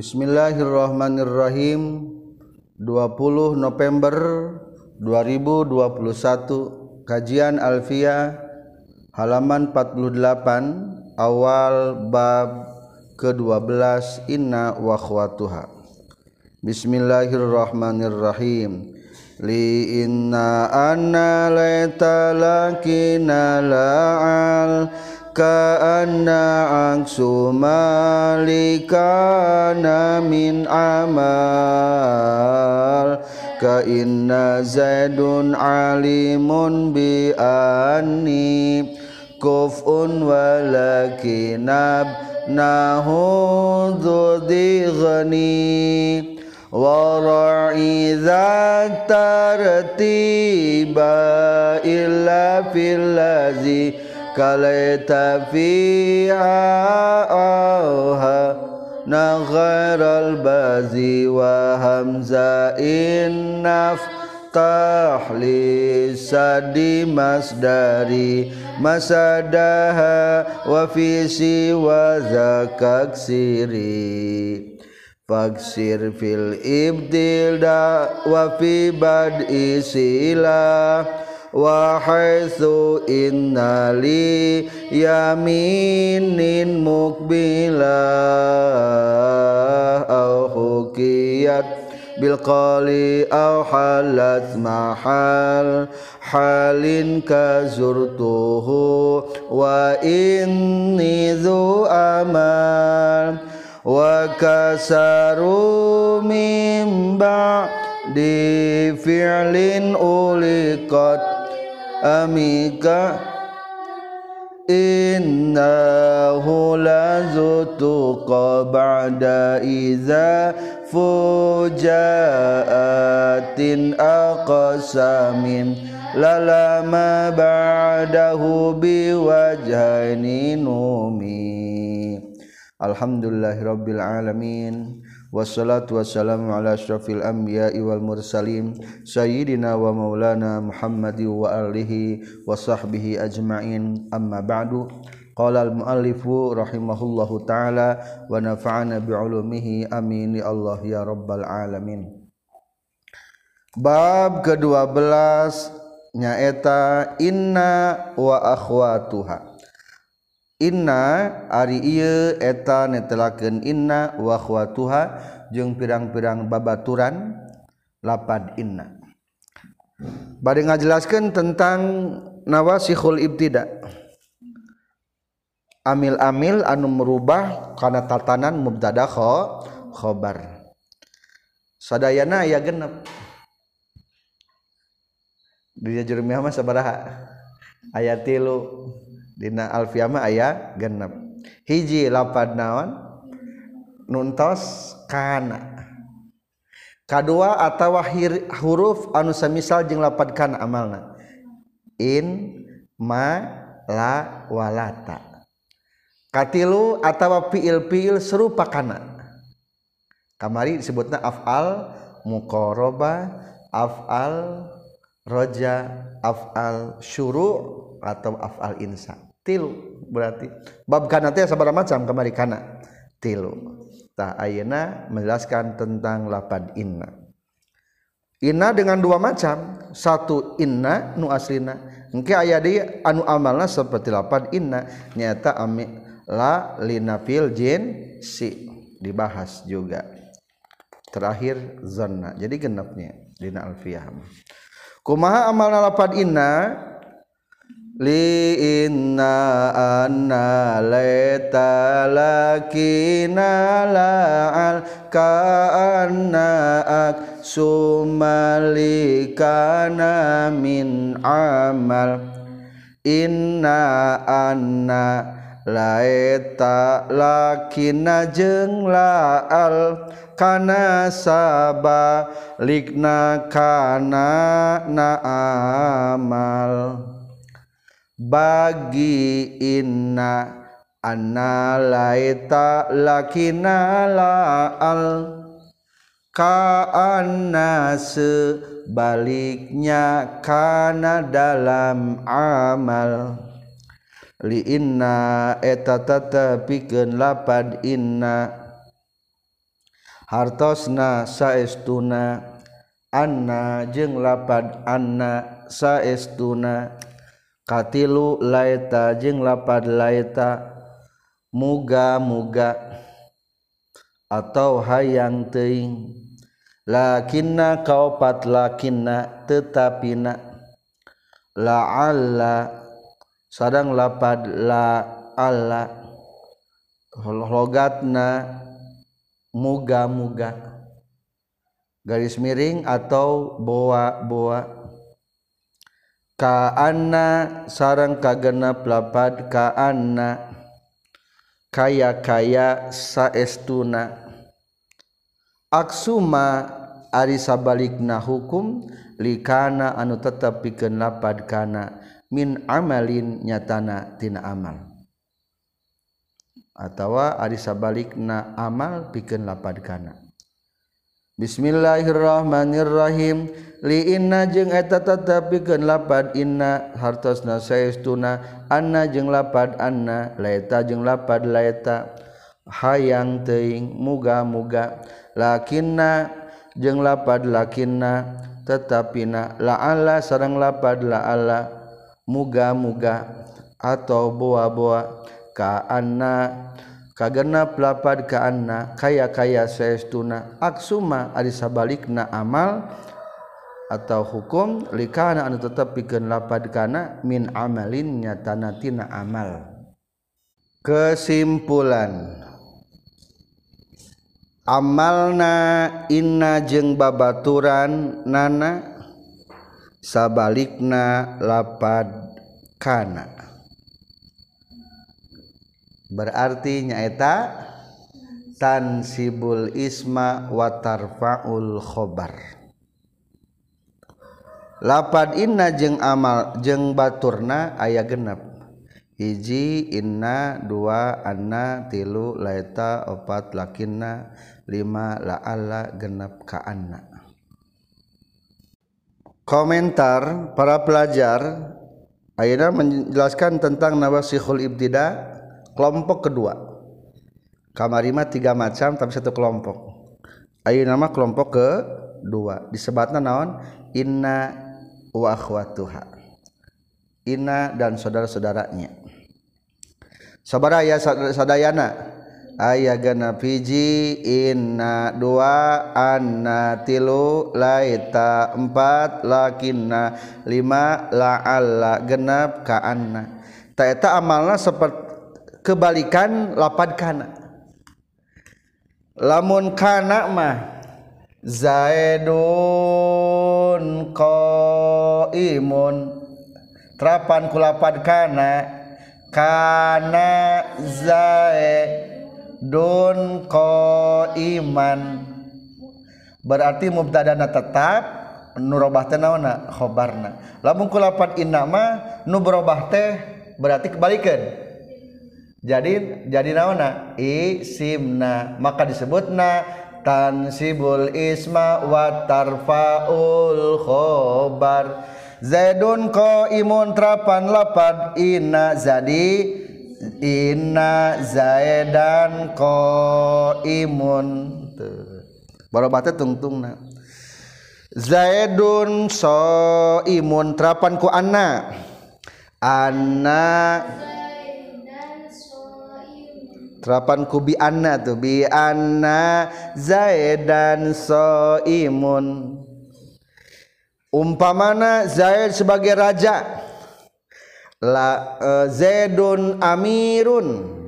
Bismillahirrahmanirrahim. 20 November 2021 Kajian Alfiah halaman 48 awal bab ke-12 Inna wa akhwatuha. Bismillahirrahmanirrahim. Li inna anna laita lakina la'al Kaanna angsu malikana min amal. Ka inna zaidun alimun bi anni. Kuf'un walakinab nahu dhudi ghani Wara'i tartiba illa fil lazi kalaita fiha auha na ghairal bazi wa hamza innaf tahli sadi masdari masadaha wa fi siwa zakak siri faksir fil ibdil da wa fi bad'i silah Wahaisu innali yaminin mukbila au hukiyat bil qali au halat mahal halin kazurtuhu wa inni dhu amal wa kasaru mimba di fi'lin uliqat amika innahu lazutu ba'da iza fujaatin aqsamin. Lalama ba'dahu biwajhani numi. Alhamdulillahirabbil alamin wassalatu wassalamu ala asyrafil anbiya wal mursalin sayyidina wa maulana Muhammadi wa alihi wa sahbihi ajma'in. Amma ba'du. Qala al muallifu rahimahullahu taala wa nafa'ana bi ulumihi. Amin ya Allah ya rabbal alamin. Bab ke-12 nyaeta inna wa akhwatuha. Inna ari iye eta netelaken inna wahwatuha jeung pirang-pirang babaturan lapad inna. Bari ngajelaskan tentang nawasihul ibtida. Amil-amil anu merubah karena tatanan mubtada khobar. Sadayana ya genep. Dia jermiah mah sabaraha. Ayat tilu. Dina Alfiama ayah genep. Hiji lapad naon? Nuntos kana. Kadua atau huruf anu samisal jeung lapad kana amalna. In ma la walata katilu atau fiil fiil serupa kana. Kamari disebutna afal muqaraba afal roja afal syuru atau afal insa. tilu berarti. Bab kana teh sabaraha macam kamari kana. Tilu tah ayeuna menjelaskan tentang lapad inna. Inna dengan dua macam. Satu inna nu aslina. Engke aya di anu amalna seperti lapad inna. Nyata ami la linafil jin si. Dibahas juga. Terakhir zanna. Jadi genepnya dina alfiyah. Kumaha amalna lapad inna? Li inna anna laita lakina la'al ka anna ak sumalikana min amal. Inna anna laita lakina jeng la'al kana saba likna kana na amal bagi inna anna laita lakina la'al ka anna sebaliknya kana dalam amal. Li inna eta tatapikeun lapad inna. Hartosna saestuna. Anna jeung lapad anna saestuna katilu laita jeung lapad laita muga-muga atau hayang teuing. Lakinna kaupat lakinna tetapina. La'alla sadang lapad la'alla. Logatna muga-muga. Garis miring atau boa-boa. kaana sarang kagenap lapad kaana kaya kaya saestuna. Aksuma ari sabalikna hukum likana anu tetap pikeun lapad kana min amalin nyatana tina amal. Atawa ari sabalikna amal pikeun lapad kana. Bismillahirrahmanirrahim. Li inna jeung eta tetep pikeun lapad inna hartosna saestuna anna jeung lapad anna laeta jeung lapad laeta. Hayang teuing muga-muga. Lakinna jeung lapad lakinna tetapina la'alla sareng lapad la'alla muga-muga. Atau boa-boa ka anna kagena pelapad kaana kaya-kaya saestuna aksuma ari sabalikna amal atau hukum likana anu tetep pikeun lapad kana min amalin nyatana tina amal. Kesimpulan. Amalna inna jeung babaturan nana sabalikna lapad kana. Berarti nyaeta tansibul isma wa tarfaul khobar. Lapad inna jeung amal jeung baturna aya genep. Hiji inna dua anna tilu laeta opat lakinna lima la'alla genep ka anna. Komentar para pelajar Aina menjelaskan tentang nawasihul ibtida kelompok kedua. Kamarima tiga macam tapi satu kelompok. Ayo nama kelompok kedua. Disebutnya naon? Inna wa akhwatuha. Inna dan saudara-saudaranya. Saudara ya sadayana. Aya genep hiji inna dua anna tilu laita empat lakinna lima la'alla genep ka anna taeta amalna seperti kebalikan lapad kana. Lamun kana mah zaidun qaimun. Terapan kulapad kana kana zaidun qaiman. Berarti mubtadana tetap nurobah teh naonna khobarna. Lamun kulapan inna mah nu berobah teh berarti kebalikan. Jadi jadi naona? Isimna. Maka disebutna tansibul isma wa tarfaul khobar. Zaidun ko imun trapan lapad. Inna jadi Inna zaedan ko imun barobatnya tungtung na Zaidun so imun terapan ku anna. Anna terapan ku bi anna tuh bi anna Zaidan so imun umpamana Zaid sebagai raja. La uh, zaidun amirun.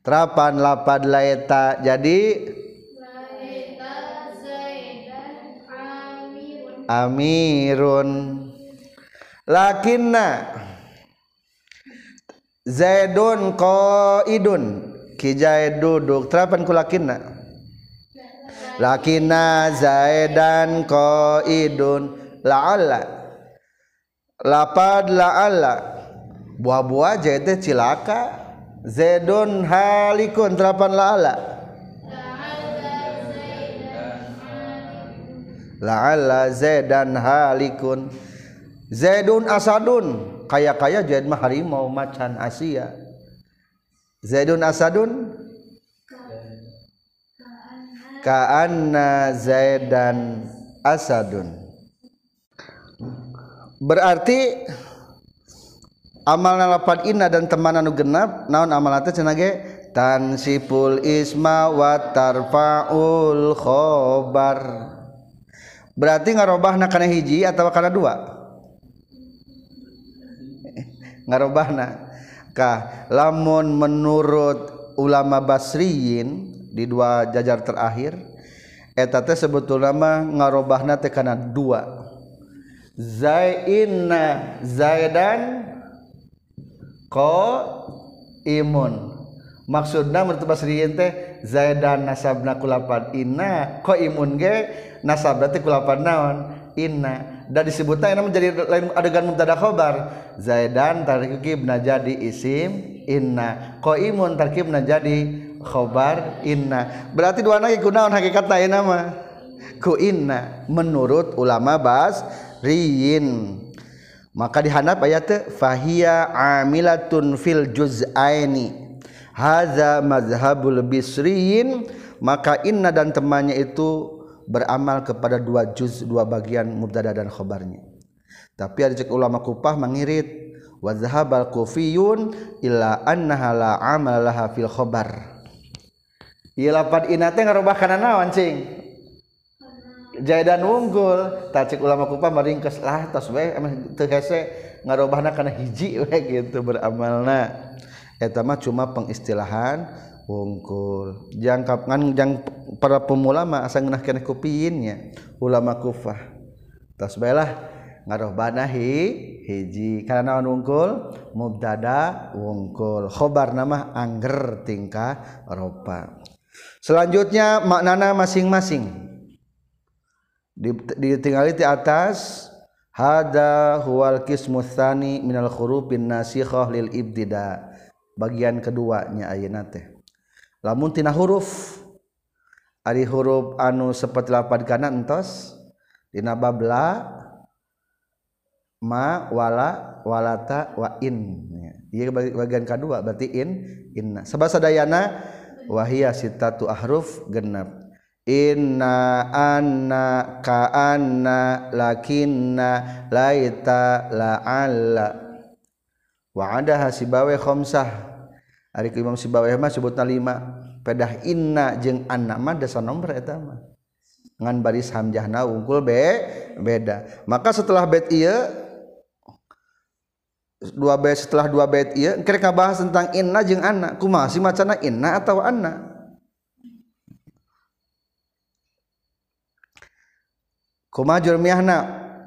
Terapan lapad laeta jadi? Amirun. Lakinna zaidun qaidun. Kijai duduk terapan ku lakinna? Lakinna zaidan qaidun. La'alla. Lapad la'alla. Buah-buah jadi cilaka. Zaidun halikun. Terapan la'alla. La'alla Zaidan halikun. Zaidun asadun kaya-kaya jadi mah harimau macan Asia. Zaidun asadun? Kaanna zaidan asadun. Berarti amal nalapan inna dan teman anu genap naon amal teh cenah ge tansipul isma wa tarfaul khobar. Berarti ngarobahna kana hiji atau kana dua ngarobahna lamun menurut ulama basriyin di dua jajar terakhir eta teh sebetulna mah ngarobahna teh kana dua. Zainna zaidan ko imun maksudna menurut basriyin teh zaidan nasabna kulapan inna ko imun ge nasabna teh kulapan naon? Inna dan disebutnya ini menjadi lain adegan mubtada khobar. Zaidan tarkibna jadi isim inna. Ko imun tarkibna jadi khobar inna. Berarti dua lagi kunaon hakikatna nama. Ku inna menurut ulama bas riyin maka dihandap ayat fahiya amilatun fil juz'aini. Hadza mazhabul bisriyin. Maka inna dan temannya itu beramal kepada dua juz dua bagian mubtada dan khobarnya. Tapi ada ulama Kufah mengirit wa zahabal kufiyun illa annaha la amalaha fil khobar. Ieu lapat inate ngarubah kana naon cing? Jaidan unggul. Tacik ulama Kufah meringkes lah tos we teu hese ngarubahna kana hiji we gitu beramalna. Eta mah cuma pengistilahan unggul jangkap ngan jang para pemula mah asa ngeunah keneh kupiinnya ulama kufah. Tos bae lah ngarobahna hi hiji. Karena naon unggul mubtada unggul khobar nama angger tingkah ropa. Selanjutnya maknana masing-masing. Ditinggali di atas hada huwal kismutsani minal hurufin nasikhah lil ibtida. Bagian keduanya ayeuna teh lamun tina huruf ari huruf anu seperti lapad kana entos dina babla ma wala walata wa in. Ieu bagian kedua berarti in inna. Sabasa dayana wahia sitatu ahruf genap Inna anna ka'anna lakinna laita la'alla. Wa ada hasibawe khamsah ari Imam Sibawe mah sebutna lima. Pedah inna jeung anna mah dasa nomor eta mah. Ngan baris hamzahna unggul be beda. Maka setelah bait ieu dua bait setelah dua bait ieu keur bahas tentang inna jeung anna. Kumaha sih macana inna atau anna? Kumajur mihna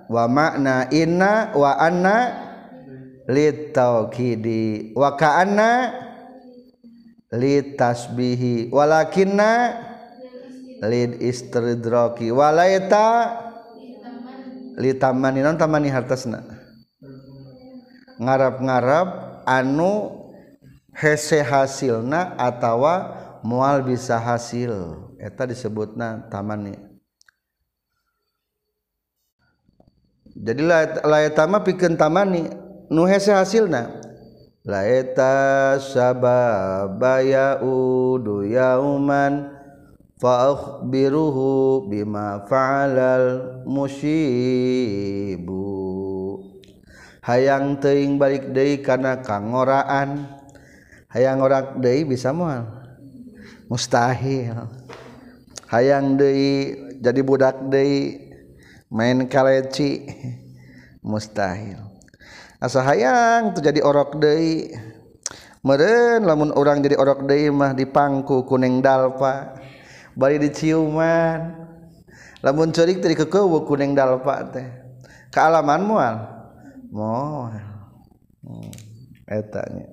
wa makna inna wa anna litaukidi wa ka'anna lid tasbihi walakinna lid istidroki walaita li tamani non tamani hartasna? Ngarap-ngarap anu hese hasilna atawa mual bisa hasil. Eta disebutna tamani. Jadi laetama pikeun tamani. Nu hese hasilna. laeta sababaya udu yauman fa'akhbiruhu bima fa'alal musibu. Hayang teuing balik deui kana kangoraan hayang orak deui bisa moal mustahil. Hayang deui jadi budak deui main kaleci mustahil. asa hayang terjadi orok Dei meren lamun orang jadi orok Dei mah dipangku kuning dalpa. Bari diciuman. Lamun cerik dari kekewu kuning dalpa teh. Kealaman mual? Moal. Hmm, etanya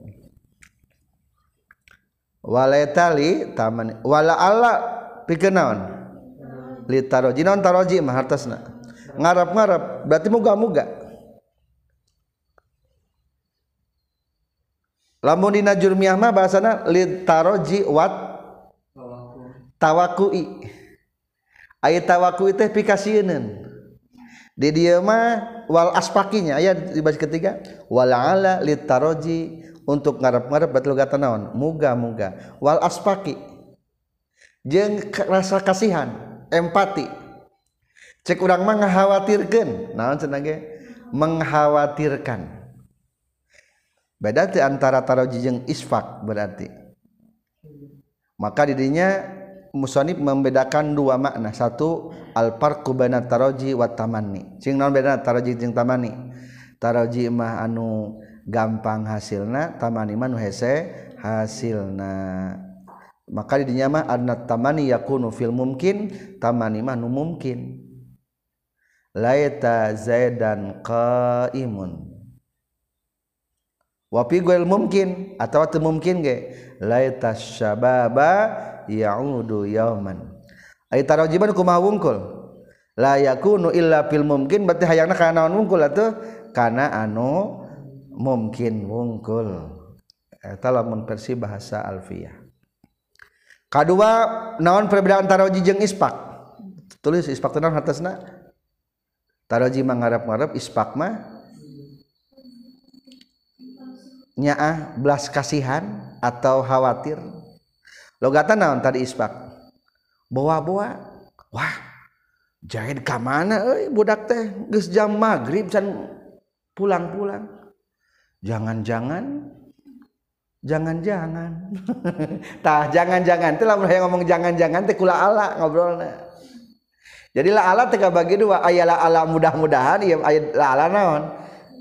waletali taman wala ala pikeun naon? Li taroji. Naon taroji mah hartasna? Ngarap-ngarap berarti muga-muga lamun dina jurmiyah mah bahasana lid taroji wat tawakui. Ay tawakui teh pikasieun di dieu mah wal aspakinya aya di baris ketiga wal ala lid taroji untuk ngarep-ngarep betul kata naon? Muga-muga. Wal aspaki jeung rasa kasihan empati. Cek urang mah ngakhawatirkeun naon cenah ge? Mengkhawatirkan. beda teh antara taroji jeung isfak berarti. Maka dirinya musonib membedakan dua makna. Satu al farqu baina taroji wa tamanni. Cing naon beda taroji jeung tamani taroji mah anu gampang hasilna tamani mah nu hese hasilna. Maka dirinya mah anna tamani yakunu fil mumkin tamani mah nu mumkin. Laita zaidan qaimun. wapi goel mungkin? Atau itu mungkin ge? Laitas syababa ya'udu yauman ai tarajiban kumaha wungkul. La yakunu illa fil mungkin berarti hayangna kana naon wungkul atuh? Kana anu mungkin wungkul. Eh, Eta lamun versi bahasa alfiah. Kadua naon perbedaan taraji jeung ispak? Tulis ispak teh naon hartosna taraji mah ngarap-ngarap ispak mah nyaah belas kasihan atau khawatir? Logatan naon tadi ispak bawa-bawa wah jahit ka mana euy? Budak teh geus jam maghrib can pulang-pulang. Jangan-jangan jangan-jangan. Tah jangan-jangan. Itu lah hayang ngomong jangan-jangan teh kula ala ngobrolna. Jadilah ala teh bagi dua ayalah ala mudah-mudahan ieu aya ala naon?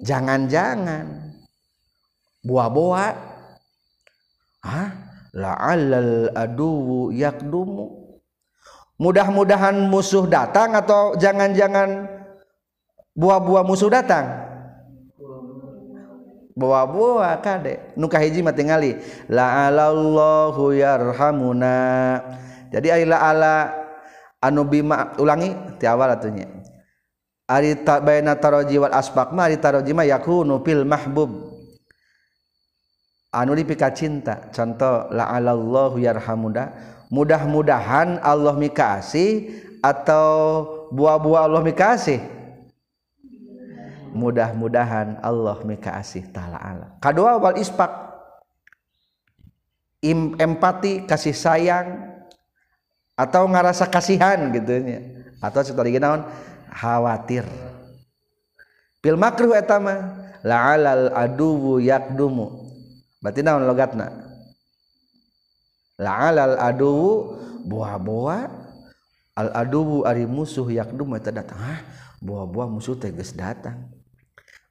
Jangan-jangan. buah-boa la'alal aduwu yakdumu. Mudah-mudahan musuh datang atau jangan-jangan buah-buah musuh datang? Buah-buah kade. Nu kahiji mah tingali. La'alallahu yarhamuna. Jadi ari la'ala anu bima ulangi ti awal atunya ari ta baina taraji wal asbaq ma ari taraji mah yakunu fil mahbub. Anu dipika cinta. Contoh la alallahu yarhamuna mudah-mudahan Allah mikasih atau buah-buah Allah mikasih? Mudah-mudahan Allah mikasih taala ala kedua wal ispak empati kasih sayang atau ngerasa kasihan gitu nya atau setelah naon? Khawatir. Pil makruh eta mah la'alal aduwu yakdumu berarti naon logatna? La'alal aduwu buah-buah. Al aduwu ari musuh yakdumu eta datang. Ah buah-buah musuh tegas datang.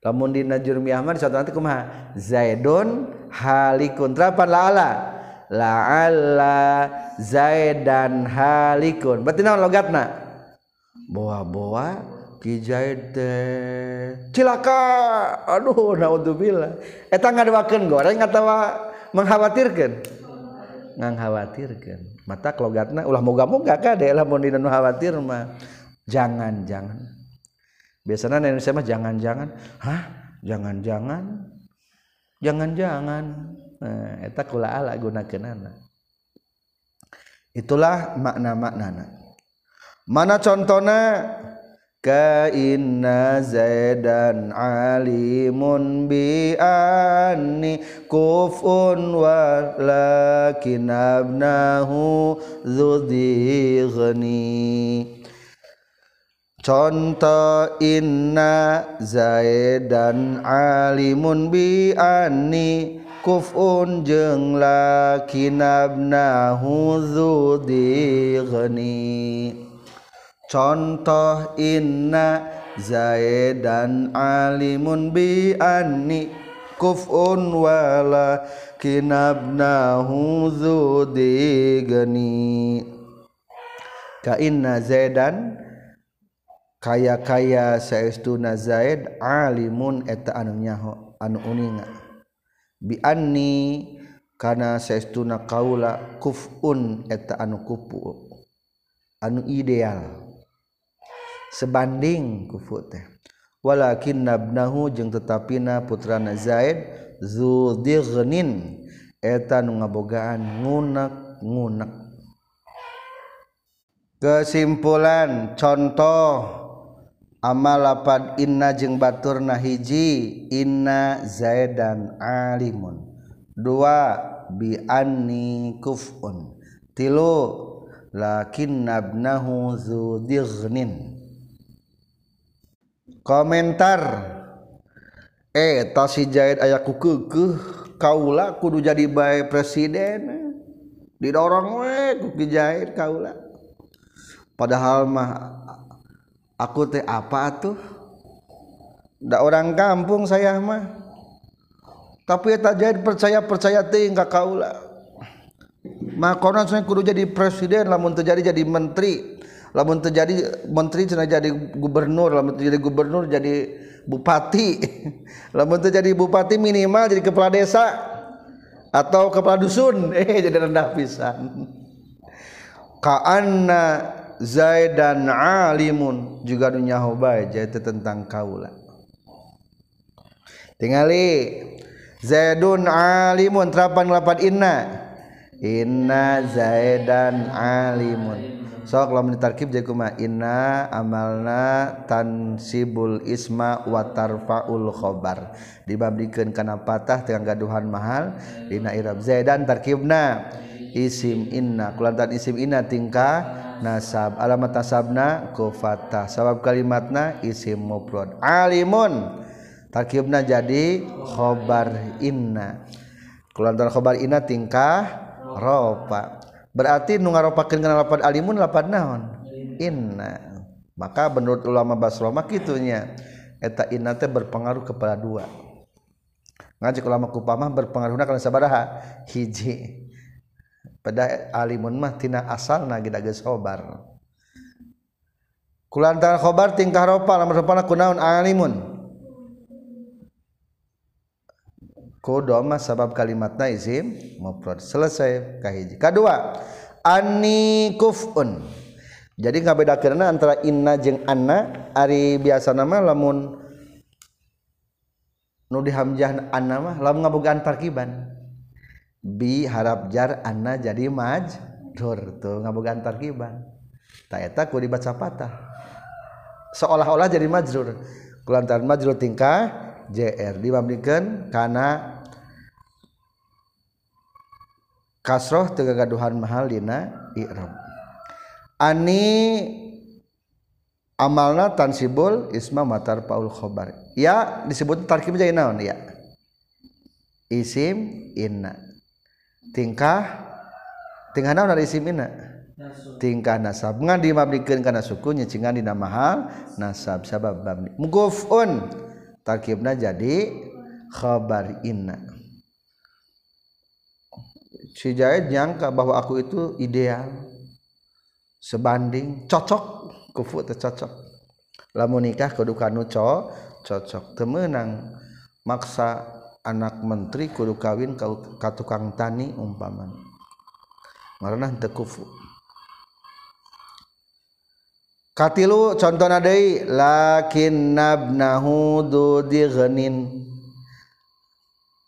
Lamun dina jurmiyah mah satu nanti kumaha? Zaidun halikun. Terapan la'ala? La'alla zaidan halikun. Berarti naon logatna? Zaid cilaka! Aduh naudzubillah. Eta Aduhdzubilangken goreng atautawa mengkhawatirkan ngkhawatirkan mata logatna ulah moga-moga daerah khawatir mah. Jangan-jangan biasana biasanya Indonesia mah jangan-jangan Hah? Jangan-jangan jangan-jangan nah, eta kula ala gunakeunana. Itulah makna-maknana. Mana contohnya kainna zaidan alimun bi anni kufun walakin abnahu dhudhighni Contoh inna zaidan alimun bi anni kufun jeung lakin abnahu dhudhighni contoh inna zaidan alimun bi anni kufun wala kinabnahu zudi geni ka inna zaidan kaya kaya saestuna zaid alimun eta anu nyaho anu uninga. Bi anni kana saestuna kaula kufun eta anu kupu anu ideal. sebanding kufu teh. Walakin nabnahu jeung tetapina putrana Zaid zudighnin eta nu ngabogaan ngunek-ngunek kesimpulan contoh amal inna jeung batur nahiji inna zaidan alimun. Dua bi anni kufun. Tilu lakin nabnahu zu komentar. Eh tasi jahit ayah kuku kaula kudu jadi baik presiden. Didorong we kuki jahit kaula. Padahal mah aku teh apa tuh ndak orang kampung saya mah. Tapi tak jadi percaya percaya tinggal kaula. Makanya saya kudu jadi presiden lamun terjadi jadi menteri lamun terjadi menteri cina jadi gubernur lamun terjadi gubernur jadi bupati. Lamun terjadi bupati minimal jadi kepala desa atau kepala dusun. Eh jadi rendah pisan. Ka'anna zaidan alimun. Juga dunia hobai jadi tentang kaula. Tingali zaidun alimun terapan lapan inna. Inna zaidan alimun sok lamun ditarkib jadi kuma inna amalna tansibul isma wa tarfaul khobar. Dibabdikeun kana patah dengan gaduhan mahal dina irab. Zaidan tarkibna isim inna. Kulantan isim inna tingkah nasab. Alamat nasabna ku fatah. Sabab kalimatna isim mufrad. Alimun. Tarkibna jadi khobar inna. Kulantan khobar inna tingkah ropa berarti nu ngaropakeun kana lapad alimun lafal naon? Inna. Maka menurut ulama Basrah mah kitunya eta inna teh berpengaruh kepada dua. Ngajak ulama Kupah berpengaruhna kana sabaraha? Hiji. Pada alimun mah tina asalna gida geus khobar. Kulantaran khobar tingkah ropa lamun ropana kunaon alimun? Kodoma sabab kalimat naizim mufrad. Selesai kahiji. Kedua ani kufun. Jadi karena antara inna jeng anna ari biasa nama lamun nu dihamjah anna mah lamun ngabogaan tarkiban bi harap jar anna jadi majrur tuh ngabogaan tarkiban tak eta ku dibaca patah. Seolah-olah jadi majrur kulantaran majrur tingkah JR dibandingkan karena kasroh tegagaduhan mahal dina i'rab. Ani amalna tansibul isma matar paul khobar. Ya disebut tarkib jadi naon? Ya. Isim inna. Tingkah tingkah naon dari isim inna? Tingkah nasab. Ngan dimabdikeun kana suku nyecingan dina mahal nasab. Sabab babni mugufun tarkibna jadi khabar inna. Si Jaid nyangka bahwa aku itu ideal sebanding cocok. Kufu cocok. Lamun nikah kudu kanu cocok. Temenang maksa anak menteri kudu kawin ka tukang tani umpaman marana teu kufu katilu contohna deui lakin nabnahu dudighnin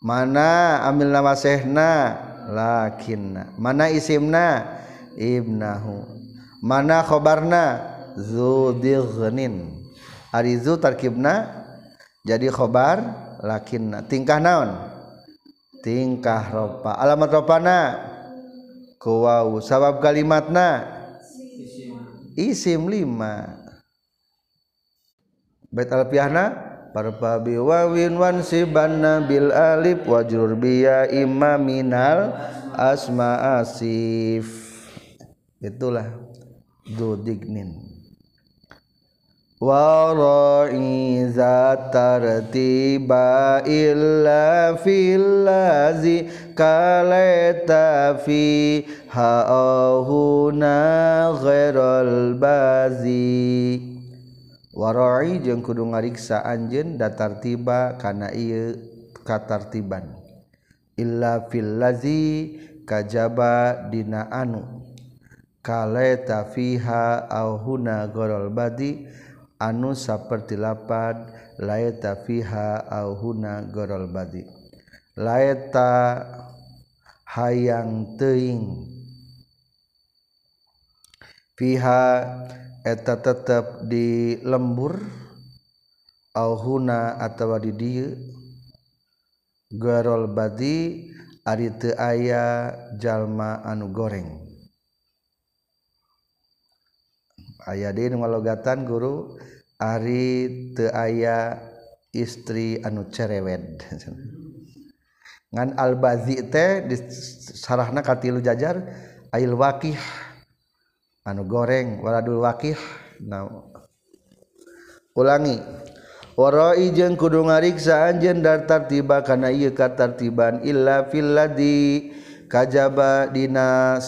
mana amil nama sehna lakinna. Mana isimna? Ibnahu. Mana khobarna? Zudighnin ari zu tarkibna jadi khobar lakinna. Tingkah naon? Tingkah ropa. Alamat ropana? Kuwau. Sabab kalimatna? Isim lima. Bait alfiahna parpabi wawin wan sibanna bil alif wajrur biya imma minal asma asif. Itulah dudignin waroi zatartiba illa fil fillazi kaleta fi haahuna ghairul bazi waroi jeung kudu ngariksa anjeun datar tiba kana ieu katartiban. Illa fil fillazi kajaba dina anu. Kaleta fiha ahuna ghairul badi anu saperti lapad laeta fiha au huna gorol badi. Laeta hayang teuing. Fiha eta tetep di lembur au huna atawa di dieu. Gorol badi ari teu aya jalma anu goreng. Aya deui ngalogatan guru. Ari teu aya istri anu cerewed ngan albazi teh sarahna katilu jajar ail wakih. Anu goreng waladul wakih. Nah ulangi. Warai jeung kudu ngariksa anjeun dar tartiba kana ieu katartiban illa fil ladzi kajaba dina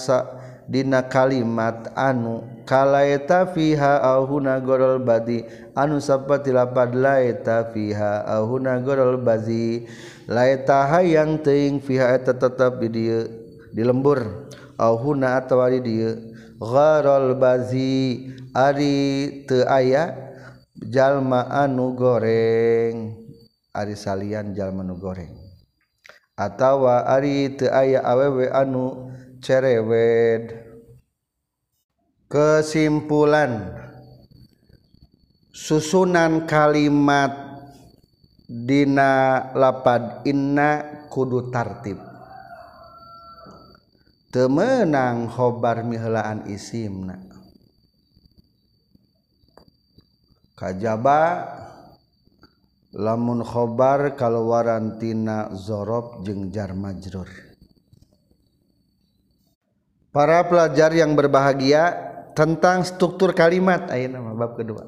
dina kalimat anu kalaita fiha ahuna gorol badi. Anu sapati lapad laita fiha ahuna gorol badi. Laita hayang teuing fiha eta tetep di dieu di lembur. Ahuna atawa di dieu. Gharal bazi ari teu aya jalma anu goreng. Ari salian jalma anu goreng. Atawa ari teu aya awewe anu cerewed. Kesimpulan. Susunan kalimat dina lapad inna kudu tartib. Temenang khobar mihlaan isimna. Kajaba lamun khobar kaluaran tina zorob jeung jar majrur. Para pelajar yang berbahagia tentang struktur kalimat. Ayo nama bab kedua.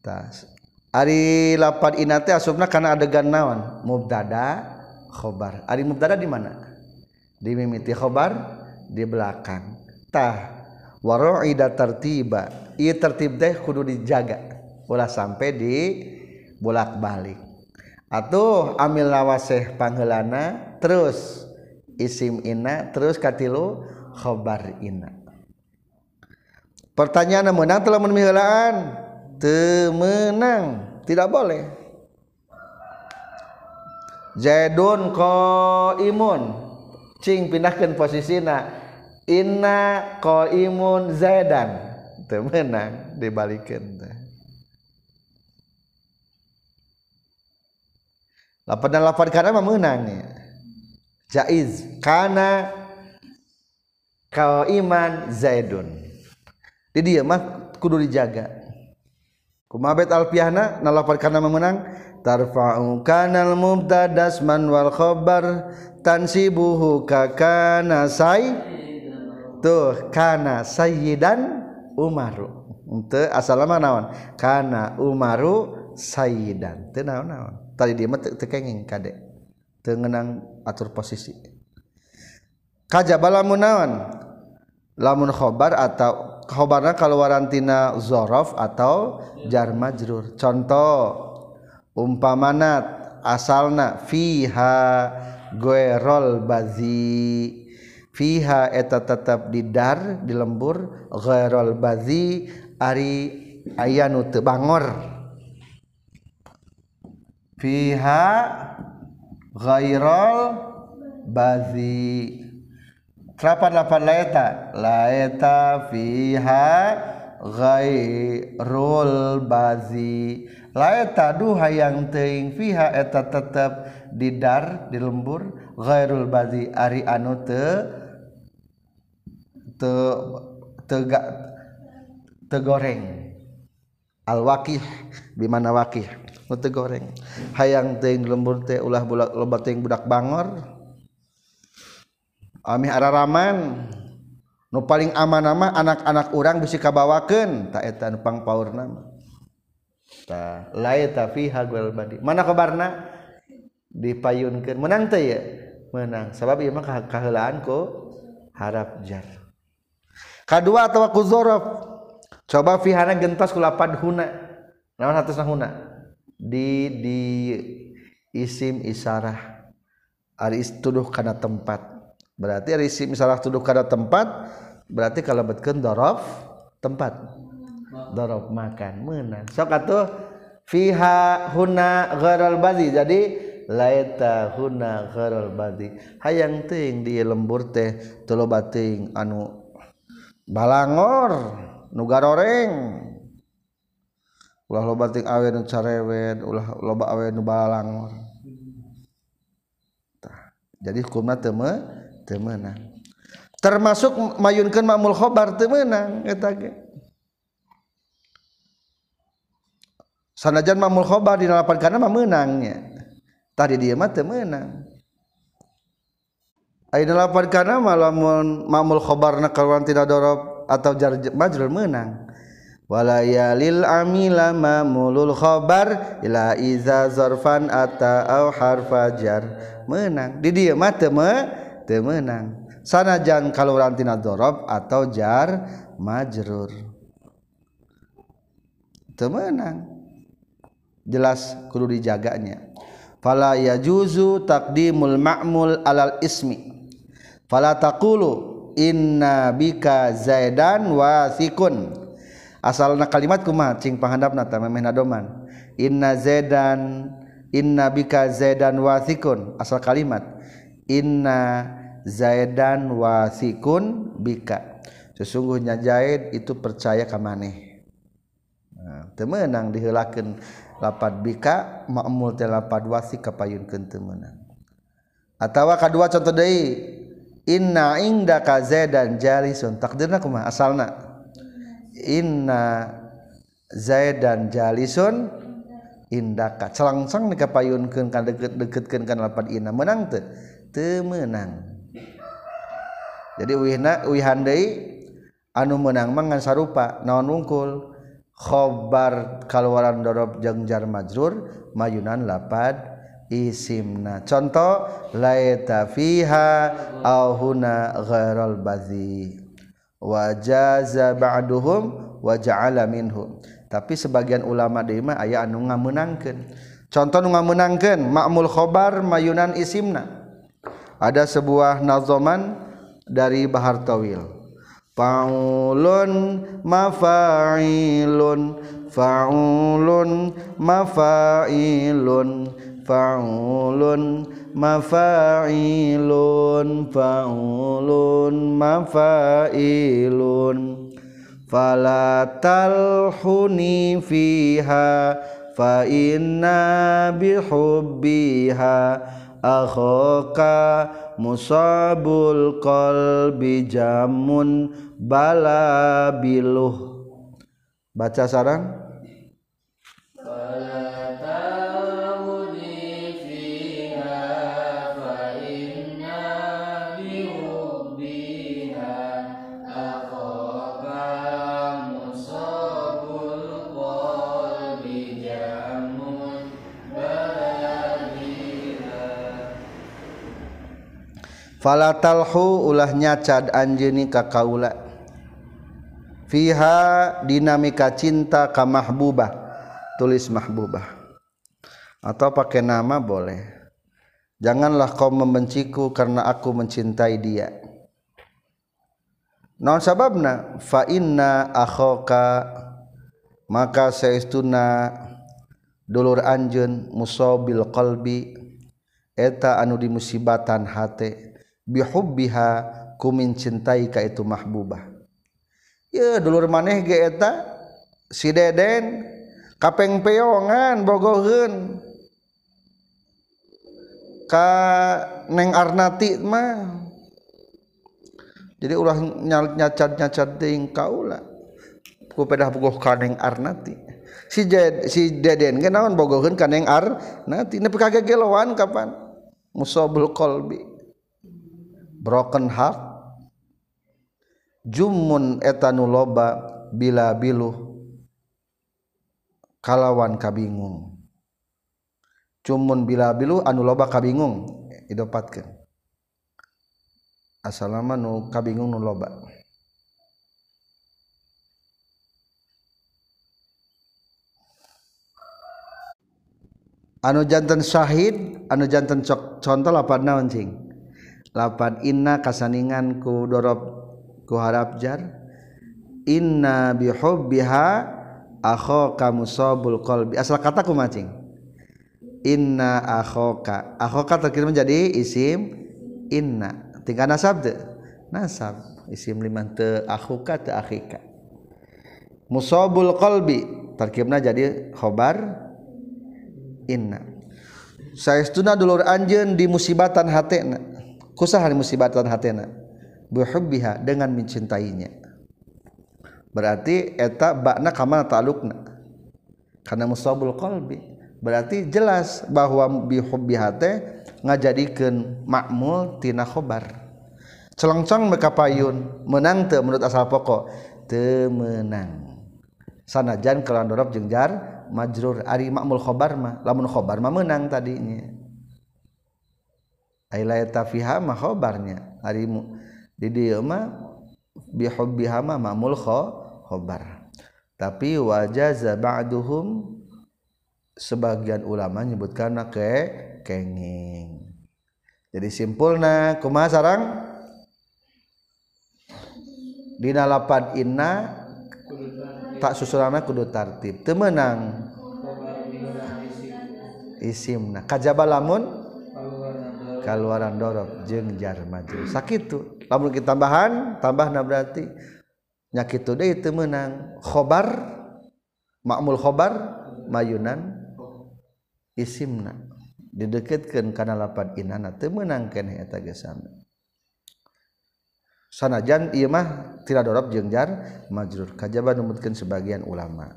Tas Ari lapad inate asupna karena adegan naon? Mubtada khobar. Ari mubtada di mana? Di mimiti khobar di belakang. Tah waroida tertiba iya tertib deh kudu dijaga. Ulah sampai di bolak balik atau amil lawaseh panggelana terus isim ina terus katilu khobar ina pertanyaan menang telah menmilaan temenang. Tidak boleh. Zaidun ko imun cing pindahkan posisina inna ko imun Zaidan temenang. Dibalikin. Lapan dan lapan karena menang jaiz. Karena kau iman Zaidun di dia mah kudu dijaga. Kumabet alfiahna nalafat kana memenang. Tarfa'u kanal mubtadas man wal khabar. Tansibuhu ka kana say tuh kana sayyidan umaru. Untuk asal nama naon? Kana umaru sayyidan. Teu naon naon? Tadi dia mah teu kenging kade. Teu ngeunang atur posisi. Kajaba naon? Lamun khobar atau khobarna kaluarantina zorof atau jar majrur contoh umpamanat asalna fiha goerol bazi. Fiha eta tetap di dar di lembur goerol bazi ari ayanu tebangor fiha gairol bazi. Lapan laeta? Laeta fiha ghairul bazi. Laeta duha yang teuing fiha eta tetep di dar di lembur. Ghairul bazi ari anu te te tega tegoreng. Al wakih di mana wakih nu tegoreng. Hayang teuing lembur teh ulah budak loba teuing budak bangor Amih araraman. Nu paling aman nama anak-anak orang bisi kabawakeun. Ta eta nu pangpaurna nama. Ta laita fiha gol badi. Mana kabarna? Dipayunkeun. Menang teh ya menang. Sabab ieu mah kaheulaan ku harap jar. Kadua atau ku zorof. Coba fihana gentos ku lapad huna. Naon hatosna huna? Di di isim isarah. Ari istuduh kana tempat. berarti risi misalnya tuduh kada tempat berarti kalau betken dorof tempat. Dorof makan menang sok atuh fiha huna gharal badi. Jadi laita huna gharal badi. Hayang ting di lembur teh tulo bating anu balangor nu garoreng. Ulah loba ting awe nu carewet ulah loba awe nu balangor. Jadi hukumna teu temenang. Termasuk mayunkan mamul khobar temenang kata sanajan mamul khobar di lapar karena mah tadi dia mah temenang. Ayat delapan karena malam mamul khobarna keluar tidak dorop atau jar menang. Walayalil amila mamulul khobar ila iza zorfan atau au harfajar menang. Di dia mah menang. Sanajan kalau rantina dorob atau jar majrur. Teu menang. Jelas kudu dijaganya. Fala yajuzu taqdimul ma'mul alal ismi. Fala taqulu inna bika zaidan wasikun. Asalna kalimat kumaha? Cing pahandapna ta memehna doman inna zaidan inna bika zaidan wasikun. Asal kalimat inna zaidan wasikun bika. Sesungguhnya zaid itu percaya ka maneh. Nah, temenang dihelakeun lapat bika ma'mul teh lapat wasik kapayunkeun temenang atawa kadua contoh deui inna indaka zaidan jalisun. Takdirna kumaha? Asalna. Inna zaidan jalisun indaka. Celangsang dikapayunkeun ka deket-deketkeun kana lapat inna. Menang teh? temenang jadi wihna wihandai anu menang mangan sarupa naon wungkul? Khobar kaluaran dorob jeung jar majrur mayunan lapad isimna. Contoh laita fiha au huna ghairal badhi wa jaza ba'duhum wa ja'ala minhum. Tapi sebagian ulama deui mah aya anu ngameunangkeun contoh nu ngameunangkeun ma'mul khobar mayunan isimna. Ada sebuah nazoman dari Bahar Tawil. Faulun mafa'ilun fa'ulun mafa'ilun faulun mafailun faulun mafailun. Fala talhuni fiha fa inna bihubbiha akhoka musabul qalbi jamun bala biluh baca sarang bala falatalhu ulah nyacad anjeuni ka kaula. Fiha dinamika cinta ka mahbubah. Tulis mahbubah. Atau pakai nama boleh. Janganlah kau membenciku karena aku mencintai dia. Non sababna? Fa inna akhaka maka saestuna dulur anjeun musabil qalbi. Eta anu dimusibatan hate bihubbiha kumin cintai ka itu mahbubah. Ya dulur maneh ge eta? Si deden kapeng peongan bogoheun. Ka neng arnati mah. Jadi ulah nyacat nyacat ting kaula ku pedah bogoh ka neng arnati. Si jed, si deden ge naon bogoheun ka neng arnati? Nepi kage gelowan kapan? Musobul qalbi broken heart. Jumun etanu loba bila biluh kalawan kabingung. Cumun bila biluh anu loba kabingung. Idopatkeun. Asalama nu kabingung nu loba. Anu jantan syahid anu jantan contoh apa naon cing? Lapan inna kasaningan ku dorob ku harap jar. Inna bihubbiha akhaka musabul qalbi. Asal kata ku macing inna akhaka akhaka terkirim menjadi isim inna. Tinggal nasab de nasab. Isim liman te akhuka te akhika. Musabul qalbi. Terkirimna jadi khobar inna. Saestuna dulur anjeun di musibatan hatena kusaha musibatan hatena. Bihubbiha dengan mencintainya. Berarti eta bakna kamal talukna karena musabul qalbi. Berarti jelas bahwa bihubbiha teh ngajadikeun makmul tina khobar. Celongcong meka payun menang teu menurut asal pokok. Teu menang. Sanajan kalau dorop jeung jar majrur. Ari makmul khobar mah lamun khobar mah menang tadinya. Ailayata fiha mah khobarnya. Ari di dieu mah bihubbiha mah makmul khobar. Tapi wajaza ba'duhum sebagian ulama nyebutkan ke kenging. Jadi simpulna kumaha sarang? Dina lapad inna tak susulana kudu tartib. Temenang isimna. Kajaba lamun kaluaran dorok jeung jar maju. Sakitu lamun kita tambahan tambah na berarti nyakitu deui teu meunang. Khobar ma'mul khobar mayunan isimna. Dideketkeun kana lapad inana teu meunang keneh eta gesana sanajan ieu mah tidak dorob jeung jar majrur. Kajaba numutkeun sebagian ulama.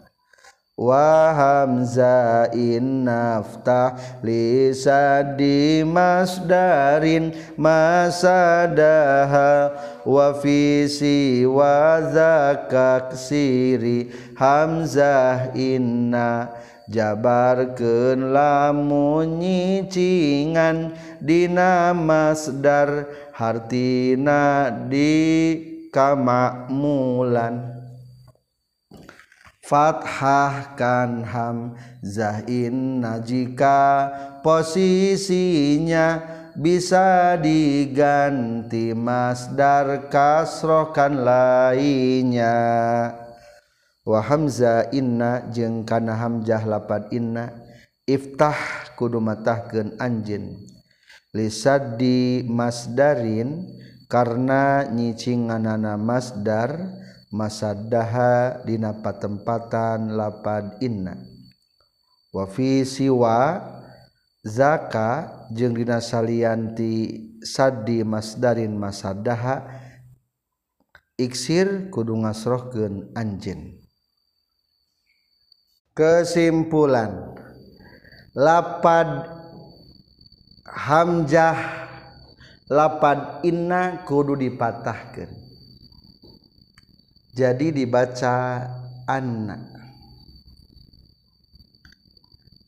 Wa hamza innafta li sadi masdarin masadaha wa fi siwa zakaksiri hamzah inna jabarkeun lamun nyicingan dina masdar hartina di kamakmulan Fathah kan hamzahin najika. Posisinya bisa diganti masdar kasroh kan lainnya. Wa hamza inna jeung kana hamzah lapad inna. Iftah kudu matahkeun anjeun. Lisaddi masdarin karena nyicinganana masdar masadaha dina patempatan lapad inna. Wa fi siwa zaka jeung dina salianti saddi masdarin masadaha iksir kudu ngasrohkeun anjeun. Kesimpulan lapad hamzah lapad inna kudu dipatahkeun jadi dibaca anna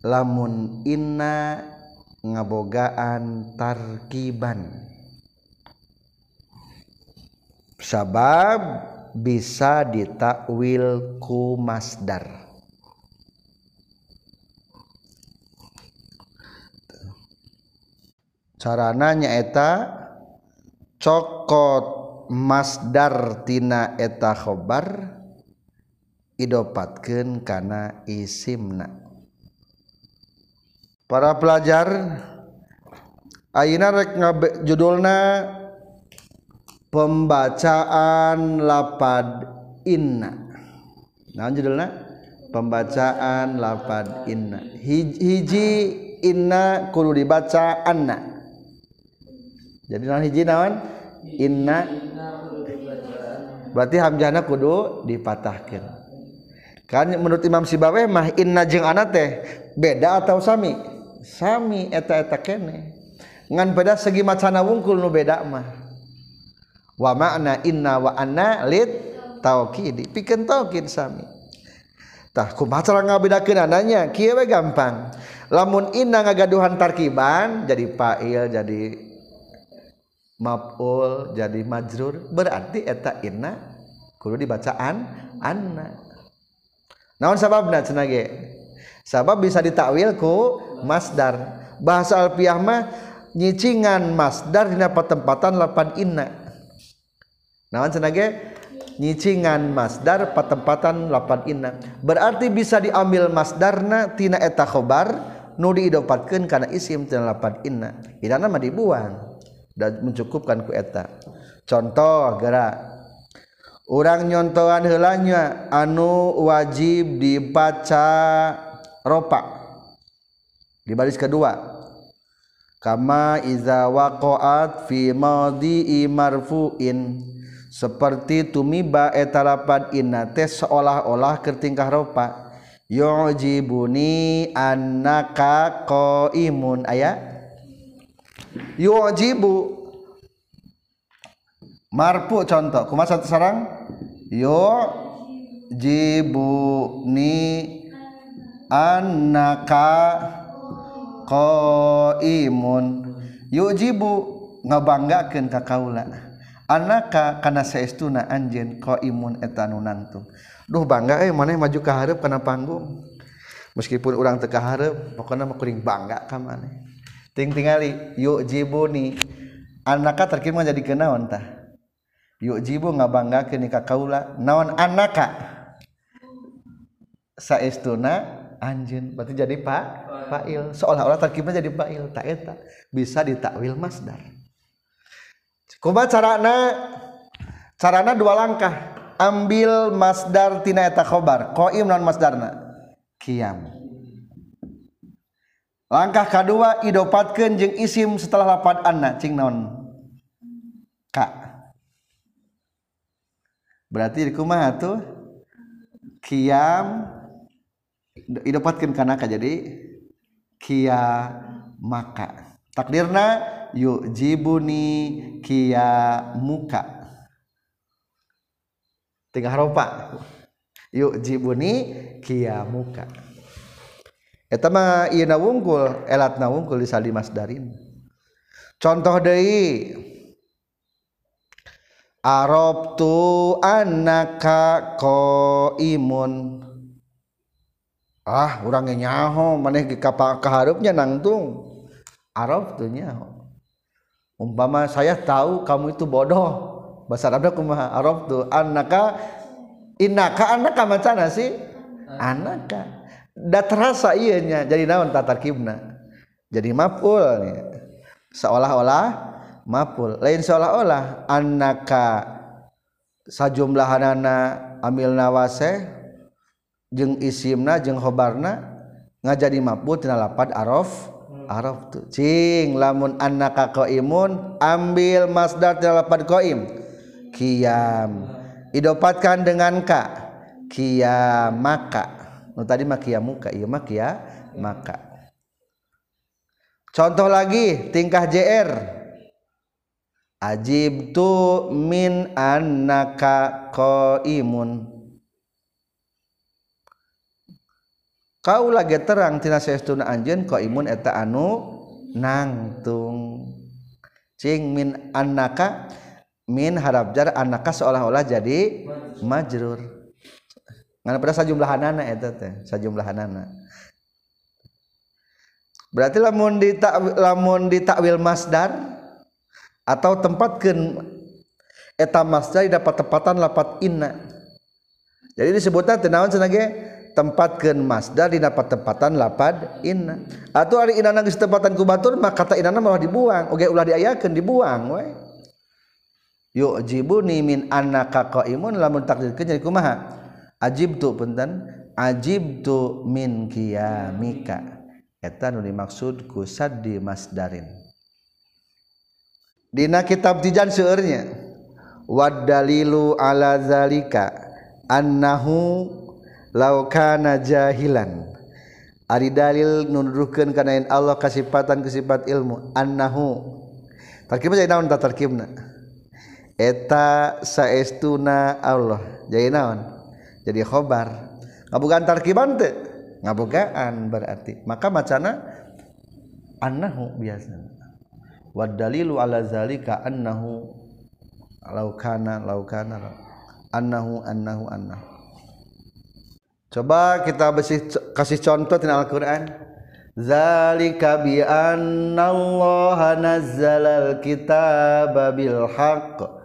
lamun inna ngabogaan tarkiban. Sabab bisa ditakwil ku masdar. Carana nyaeta cokot masdartina eta khobar idopatkeun kana isimna. Para pelajar ayeuna rek judulna pembacaan lapad inna. Nah judulna? Pembacaan lapad inna. Hiji inna kudu dibaca anna. Jadi naon hiji naon? inna. Berarti hamjana kudu dipatahkan kan menurut Imam Sibaweh mah inna jeung ana teh beda atau sami? Sami eta eta kene. Ngan beda segi macana wungkul nu beda mah. Wa makna inna wa anna lit tauqidi pikeun tauqid sami. Tah kumaha cara ngabedakeun ananya? Kieu we gampang. Lamun inna ngagaduhan tarkiban jadi fa'il jadi maful jadi majrur. Berarti eta inna kudu dibacaan anna. Naon sababna cenah ge sabab bisa ditakwil ku masdar. Bahasa alfiah mah nyicingan masdar dina patempatan lapan inna. Naon cenah ge nyicingan masdar patempatan lapan inna. Berarti bisa diambil masdarna tina eta khobar nu diidopatkeun kana isim tina lapan inna. Inna mah dibuang. Dan mencukupkan ku eta. Contoh gerak. Orang nyontohan helanya anu wajib dibaca ropa. Di baris kedua. Kama iza waqa'at fi madhi marfuin. Seperti tumiba eta lapad inna teh seolah-olah ketingkah ropa. Yujibuni annaka qaimun aya yujibu marfu contoh. Kuma satu sarang? Yo jibuni annaka qaimun. Yujibu ngabanggakeun ka kaula. Anaka kana saestuna anjeun qaimun eta nu nantung. Duh bangga eh maneh maju ka hareup kana panggung. Meskipun urang teu ka hareup pokona mah kuring bangga ka maneh. Ting tingali yujibuni anaka terkir jadi kenaon tah yujibu ngabanggakeun ka kaula naon anaka? Saestuna anjeun berarti jadi pak fa'il. Seolah-olah tarkibnya jadi fa'il tak eta. Bisa ditakwil masdar. Kumaha carana carana dua langkah. Ambil masdar tina eta khobar. Qaim non masdarna? Qiyam langkah kedua idopatkeun jeung isim setelah lapad anna. Cing naon? Ka. Berarti kumaha tuh? Qiyam idopatkeun kana ka jadi? Kia maka takdirna yujibuni kia muka tiga haropa yujibuni kia muka eta mah ieu wungkul elatna wungkul disali masdarin. Contoh deui arabtu annaka qaimun. Ah orangnya nyaho maneh kapal keharupnya nangtung. Arab tuh nyaho. Umpama saya tahu kamu itu bodoh. Bahasa Arabnya kumaha Arab tuh anaka inaka anaka macana sih? Anaka da terasa nya jadi naon tatarkibna jadi maful seolah-olah maful. Lain seolah-olah anaka sajumlahanana amil nawase jeng isimna jeng khobarna ngajadi mabut tina lapad arof arof tu. Cing lamun annaka qaimun ambil masdar tina lapad qaim qiyam idopatkan dengan ka. Qiyamaka nu tadi mah qiyamuka ieu mah maka. Contoh lagi tingkah JR ajib tu min annaka qaimun. Kau lagi terang tina saestuna anjeun ko imun eta anu nangtung. Cing min annaka min harap jar annaka seolah-olah jadi majrur ngana pada sajumlahanana eta teh sajumlahanana berarti lamun di lamun di takwil masdar atau tempatkeun eta masdar dapat tepatan lapat inna. Jadi disebutnya tenawan cenah tempatkan masdar di dapat tempatan lapad inna. Atau hari inna nangis tempatan kubatur maka kata inna malah dibuang. Oke ulah diayakan dibuang we. Yuk jibuni min annaka qaimun lamun takdirkeun jadi kumaha ajibtu punten ajibtu min qiyamika. Eta nu dimaksud ku saddi masdarin. Dina kitab tijan seueurnya. Wad dalilu ala zalika annahu laukana jahilan. Ari dalil nunduhkeun kana Allah kasifatan kesifat ilmu annahu. Tarkibna jadi naon tarkibna? Eta saestuna Allah. Jadi naon jadi khobar. Ngabugaan tarkiban teu ngabugaan berarti. Maka macana annahu biasa. Wa dalilu ala zalika annahu laukana laukana annahu annahu annahu. Coba kita bersih kasih contoh di Al-Qur'an. Zalika bi annallaha nazzalal kitaba bil haqq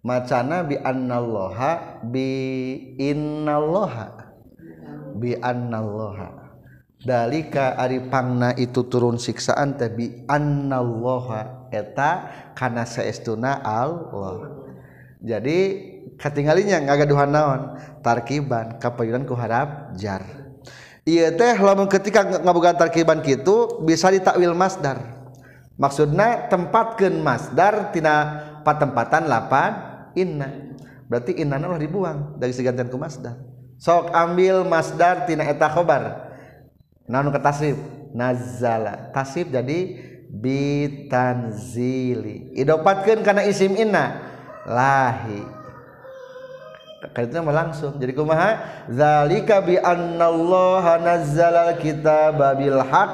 macana bi annallaha bi innallaha. Bi annallaha. Dalika ari pangna itu turun siksaan teh bi annallaha eta kana saestuna Allah. Jadi katinggalinya ngagaduhan naon? Tarkiban kapayuran ku harap jar. Iya teh lamun ketika ngaboga tarkiban kitu bisa ditakwil masdar. Maksudna tempatkeun masdar tina patempatan lapan inna. Berarti inna lah dibuang dari segantian ku masdar. Sok ambil masdartinaeta khobar. Na ke nazala. Tasib jadi bitanzili. Idopatkan karena isim inna? Lahi. Kaitnya langsung. Jadi kumaha? Zalika bi annallaha nazzala kitaba bil haq.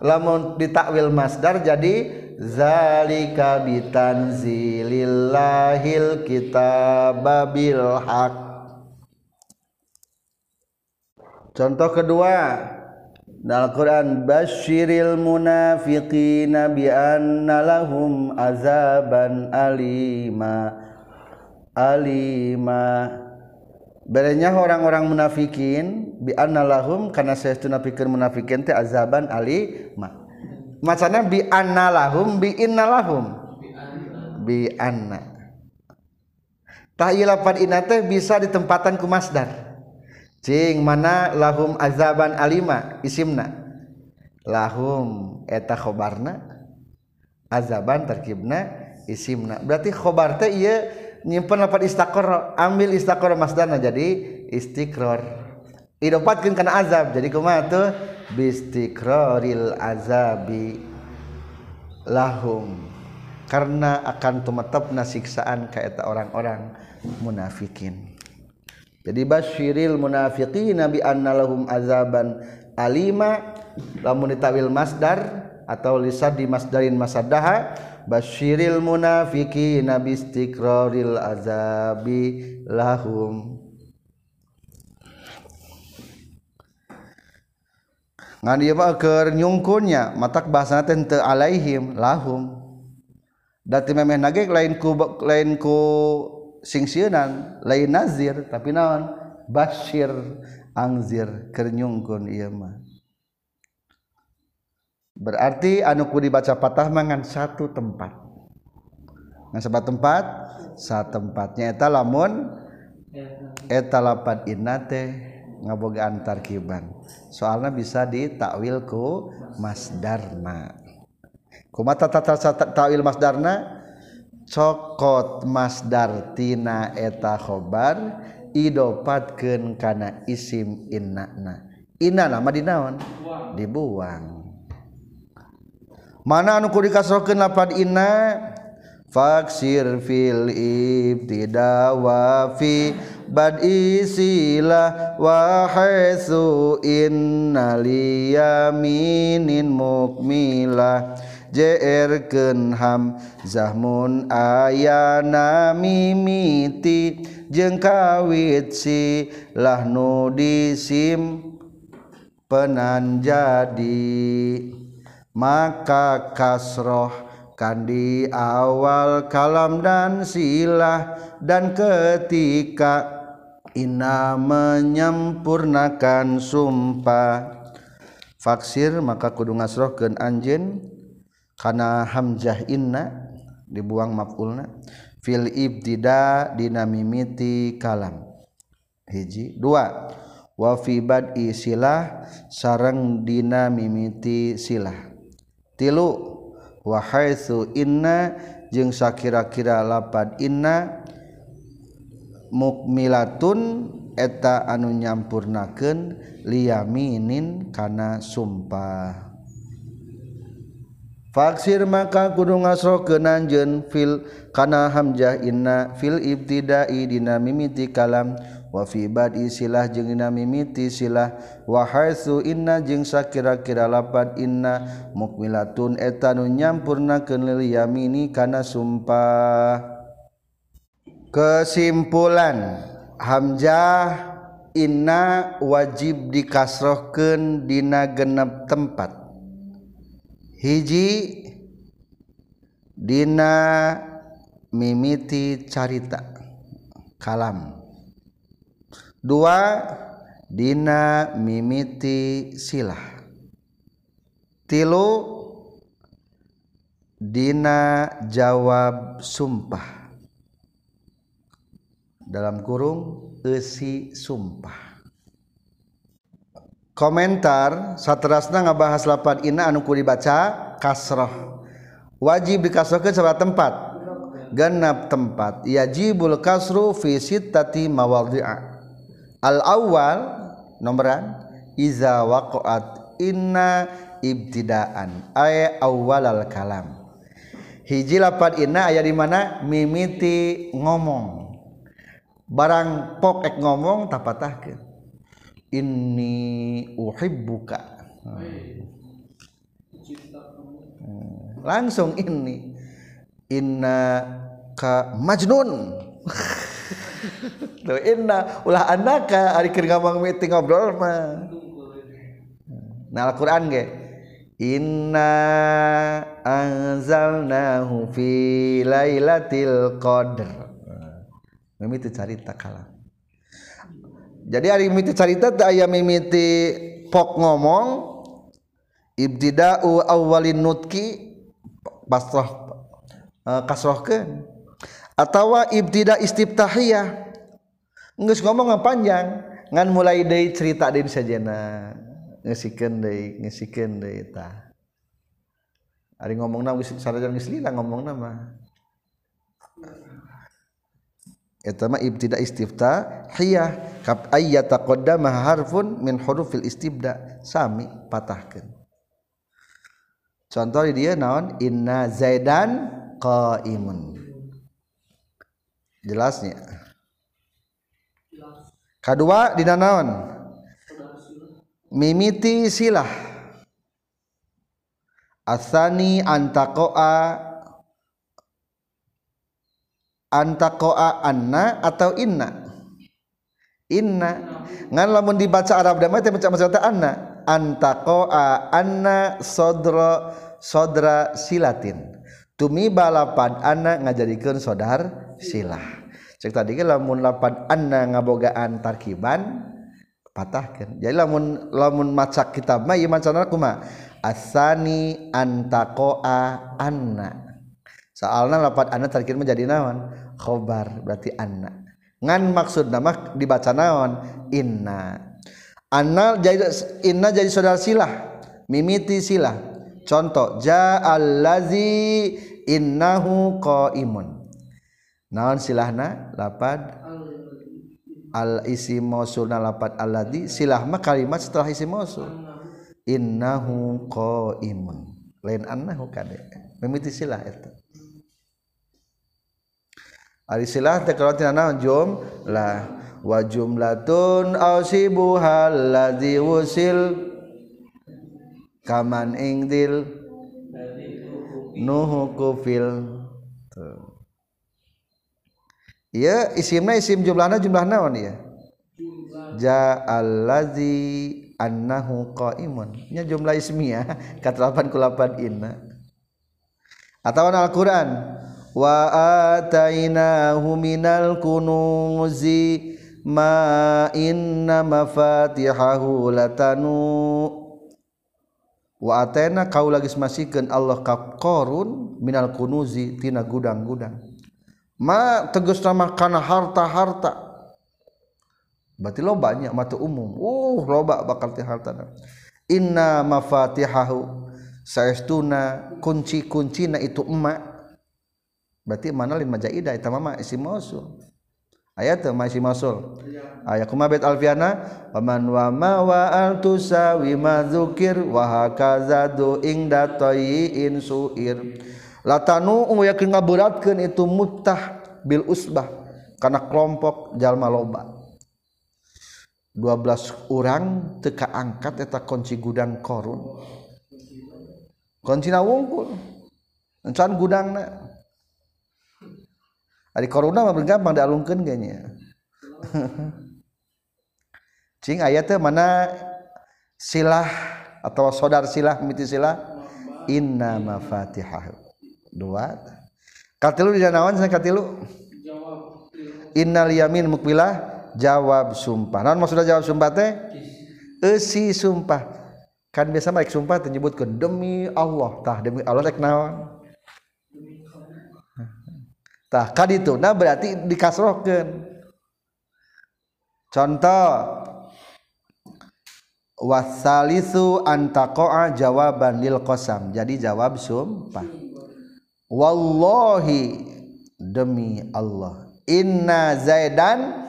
Lamun ditakwil masdar jadi zalika bitanzilillahil kitaba bil haq contoh kedua dalam Quran basyiril munafiqina bi anna lahum azaban alima. Alima. Berenya orang-orang munafikin bi anna lahum karena saya pikeun munafikin teh azaban alima. macana bi anna lahum bi inna lahum. Bi anna. Tahilapan inna teh bisa ditempatan ku masdar. Cing mana lahum azaban alima isimna. Lahum eta khobarna azaban terkibna isimna. Berarti khobar teh iya nyimpen lapan istaqor ambil istaqor masdarna jadi istiqror Idopatkeun kana azab. Jadi kumaha tuh bistiqraril azabi lahum. Karena akan tumetepna siksaan ka eta orang-orang munafikin. Jadi basyiril munafiqin nabi anna lahum azaban alima. Lamun ditawil masdar atau lisad di masdarin masadaha basyiril munafiqin nabi istiqraril azabi lahum ngan ieu mah keur nyungkunnya matak bahasana teh teu alaihim lahum. Dati memeh nage lain ku lain ku singsieunan lain nazir tapi naon? Basyir angzir kernyungkun ieu mah. Berarti anu ku dibaca patah mangan satu tempat. Ngan sebat tempat? Satu tempatnya eta lamun eta teh ngabogaan tarkiban soalnya bisa ditakwil ku masdarna. Kumata tata takwil masdarna? Cokot masdar tina eta khobar idopatkeun kana isim innana. Inna nama dinaon? Dibuang. Mana anu kudu dikasrokeun lapad inna? Faksir fil ibtidawa fi bad isilah wa haitsu inna liyaminin mukmilah jerkenham Zamun ayana mimiti. Jengkawit silah nudisim penan jadi. Maka kasroh kandi awal kalam dan silah dan ketika Ina menyempurnakan sumpah. Faksir maka kudu ngasrohkeun anjeun. Kana hamzah inna dibuang maf'ulna. Fil ibtida dina mimiti kalam. Hiji dua. Wa fi bad'i silah sareng dina mimiti silah. Tilu. Wa haitsu inna jeung sakira-kira lapad inna. mukmilatun eta anu nyampurnakeun liyaminin kana sumpah. Faksir maka kudu ngasro kenanjen fil kana hamjah inna fil ibtidai dina mimiti kalam. Wa fi badi silah jeung dina mimiti silah. Wa haitsu inna jeung sakira-kira lapat inna. Mukmilatun eta nu nyampurnakeun lil yamini kana sumpah. kesimpulan Hamzah inna wajib dikasrohkan dina genep tempat. Hiji dina mimiti carita kalam. Dua dina mimiti silah. Tilu dina jawab sumpah. dalam kurung esi sumpah. Komentar saterasna ngabahas lapan inna anu ku dibaca kasroh. Wajib dikasrohkeun sabab tempat. Genap tempat. Yajibul kasru fi sittati mawadhi'a al awal nomoran iza waqa'at inna ibtidaan. Ay awal al kalam. Hiji lapan inna aya di mana? Mimiti ngomong. Barang pok ek ngomong inni uhibbuka hmm. langsung ini inna ka majnun Tuh inna ulah anaka ari keur ngomong meeting ngobrol mah. Nah Al-Qur'an ge Inna anzalnahu fi lailatul qadr. mimiti carita kalah. Jadi hari mimiti carita teh aya mimiti pok ngomong ibtida'u awwalin nutqi basrah eh, uh, kasrohkeun atau ibtida istiftahiyah geus ngomong panjang ngan mulai deui cerita dari sajana ngesikan dari ngesikan dari ta hari ngomong nama sarjana ngesli ngomongna mah. Eta mah ibtida istiftahiyah kap ayyata qaddama harfun min hurufil istibda. Sami patahkeun contoh dia naon? Inna zaidan qaimun. Jelasnya. Kedua di naon? Mimiti silah. Asani antakoa antakoa anna atau inna? Inna. Ngan lamun dibaca Arab damai teh baca maksudnya anna. Antakoa anna sodro sodra silatin. Tumi balapan anna ngajadikeun sodar silah. Cek tadi ke lamun lapan anna ngabogaan tarkiban patahkan jadi lamun lamun macak kitab mah ieu macana kumaha asani antakoa anna. Soalna lapan anna tarkib menjadi naon khobar berarti anna. Ngan maksud nama dibaca naon? Inna. Anna jadi inna jadi saudara silah. Mimiti silah. Contoh ja'allazi innahu qaimun. Naon silahna? Lapad. Al isi mausulna lapad alladzi. Silah mah kalimat setelah isi mausul innahu qaimun. Lain annahu kade mimiti silah eta ari silah teh kalau tina jum? Lah wa jumlatun ausibuhal ladzi wusil kaman ingdil nuhu kufil. Iya isimna isim jumlahna jumlah naon ya ja'allazi annahu qaimun. Nya jumlah ismiyah ka 88 inna. Atau Al-Qur'an wa atainahu minal kunuzi ma inna mafatihahu latanu. Wa ataina kau lagi masihkeun Allah ka qarun minal kunuzi tina gudang-gudang. Ma tegus nama karena harta-harta. Berarti lo banyak mata umum. Uh loba bakal ti harta inna mafatihahu saestuna kunci-kuncina itu emak berarti mana lin majaidah eta mah isim mausul. Aya teu mah isim mausul. Aya kumaha bait alfiana? Waman wa ma wa al tusawi ma dzukir wa hakaza du ingda tayin suir. Latanu ung yakin ngaburatkeun itu muttah bil usbah kana kelompok jalma loba. 12 orang teka angkat eta kunci gudang korun. Kunci wungkul. Encan gudangna. Ari koruna mah gampang dialungkeun ge nya cing aya teh mana silah atau saudar silah miti silah? Inna mafatihahu dua. Katilu di naon sana katilu? Innal yamin mukbilah jawab sumpah. Naon maksudnya jawab sumpah teh? Eusi sumpah. Kan biasa mah sumpah teh nyebutkeun demi Allah. Tah demi Allah rek naon tah kaditu nah berarti dikasrohkeun. Contoh. Wasalisu antaqa'a jawaban lil qasam. Jadi jawab sumpah. Wallohi demi Allah. Inna zaidan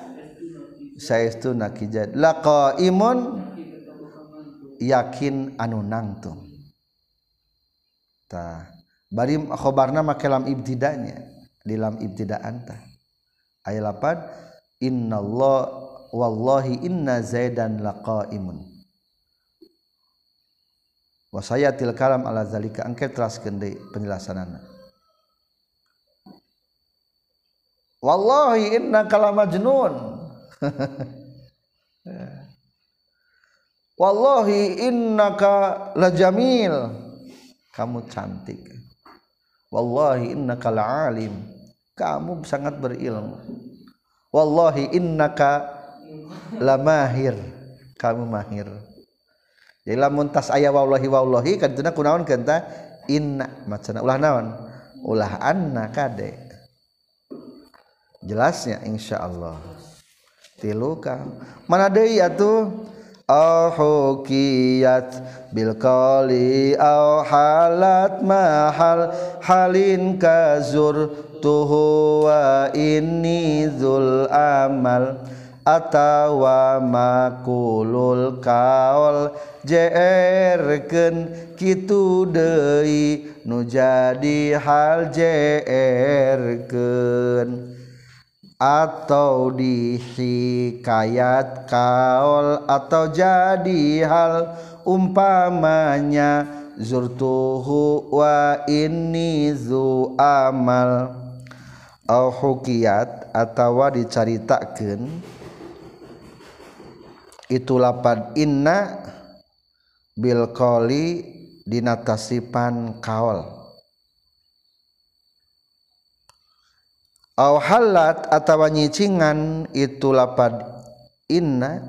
sayastu nakijat laqo imun yakin anu nangtung. Ta bari khobarna make lam ibtidanya di lam ibtidaan ta aya lapan innallah wallahi inna zaidan laqaimun. Wa sayatil kalam ala zalika angke teraskeun deui penjelasanana wallahi innaka lamajnun Wallahi innaka lajamil kamu cantik. Wallahi innaka la'alim kamu sangat berilmu. Wallahi innaka lamahir. Kamu mahir. Jadi lamun tas aya wallahi wallahi kaduna kunaon kenta inna. Macana ulah naon? Ulah anna kade. Jelasnya insyaallah. Tiluka mana deui atuh? Hukiyat bil qali au halat mahal halin kazur tuhu wa inni zul amal atawa makulul kaul. Jerken kitu deui nu jadi hal jerken atau dihikayat kaol atau jadi hal umpamanya. Zurtuhu wa inni zu amal au hukiyat atau dicaritakeun itu lapan inna bil qoli dinatasipan kaol halat atau nyicingan itu lapad inna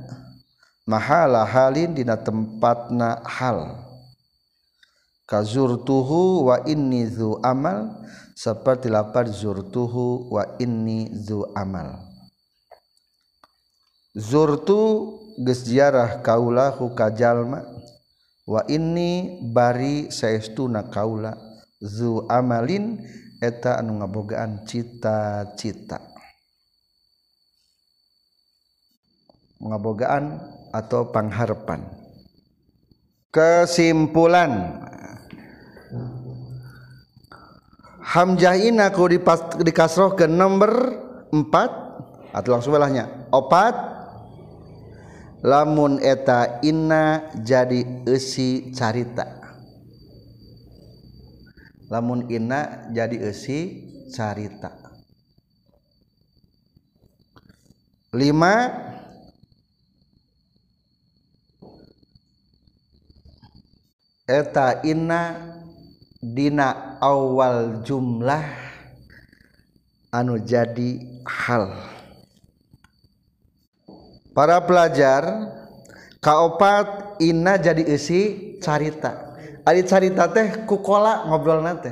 mahala halin dina tempatna hal. Kazurtuhu wa inni zu amal seperti lapar zurtuhu wa inni zu amal. Zurtu ziarah kaula hukajalma wa inni bari saestuna kaula zu amalin eta anu ngabogaan cita-cita. Ngabogaan atau pangharapan. Kesimpulan hamzah ini aku dikasroh ke nomor 4 atau langsung belahnya. Opat. Lamun eta inna jadi isi carita. Lamun inna jadi esi carita. Lima. Eta inna dina awal jumlah anu jadi hal. Para pelajar kaopat inna jadi isi carita. Carita teh kukola ngobrol nate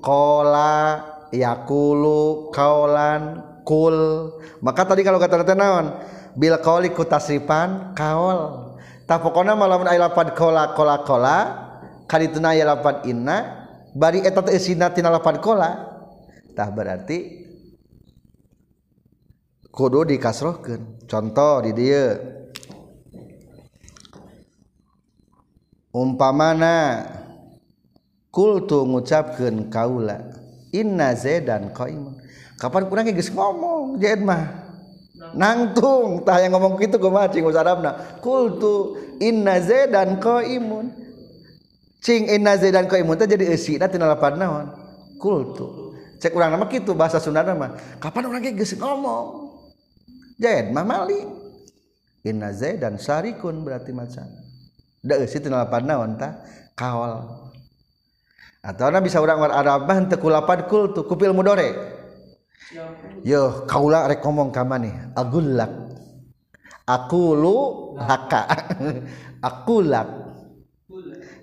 kola yakulu kaulan kul. Maka tadi kalau kata naon? Bil kauli kutasripan kaol. Tak pokoknya malam aya lapad kola kola kali tuna ya lapan inna bari eta teh isina tina lapan kola. Tah berarti kudu dikasrohkeun. Contoh di dieu. Umpamana kultu ngucapkeun kaula inna zaidan qaimun. Kapan kurang geus ngomong zaid mah? Nangtung. Tah yang ngomong kitu gue mah cing kultu inna zaidan qaimun. Cing inna zaidan qaimun teh jadi eusina tina lapan naon? Kultu. Cek urang nama kitu bahasa Sunda mah kapan urang geus ngomong? Zaid mah mali. Inna zaidan syarikun berarti macam naon kawal atau bisa orang war Arab tekulapan kul tuh kupil mudore. Yo kaula rek ngomong ka nih agullak. Aku lu haka. Aku lak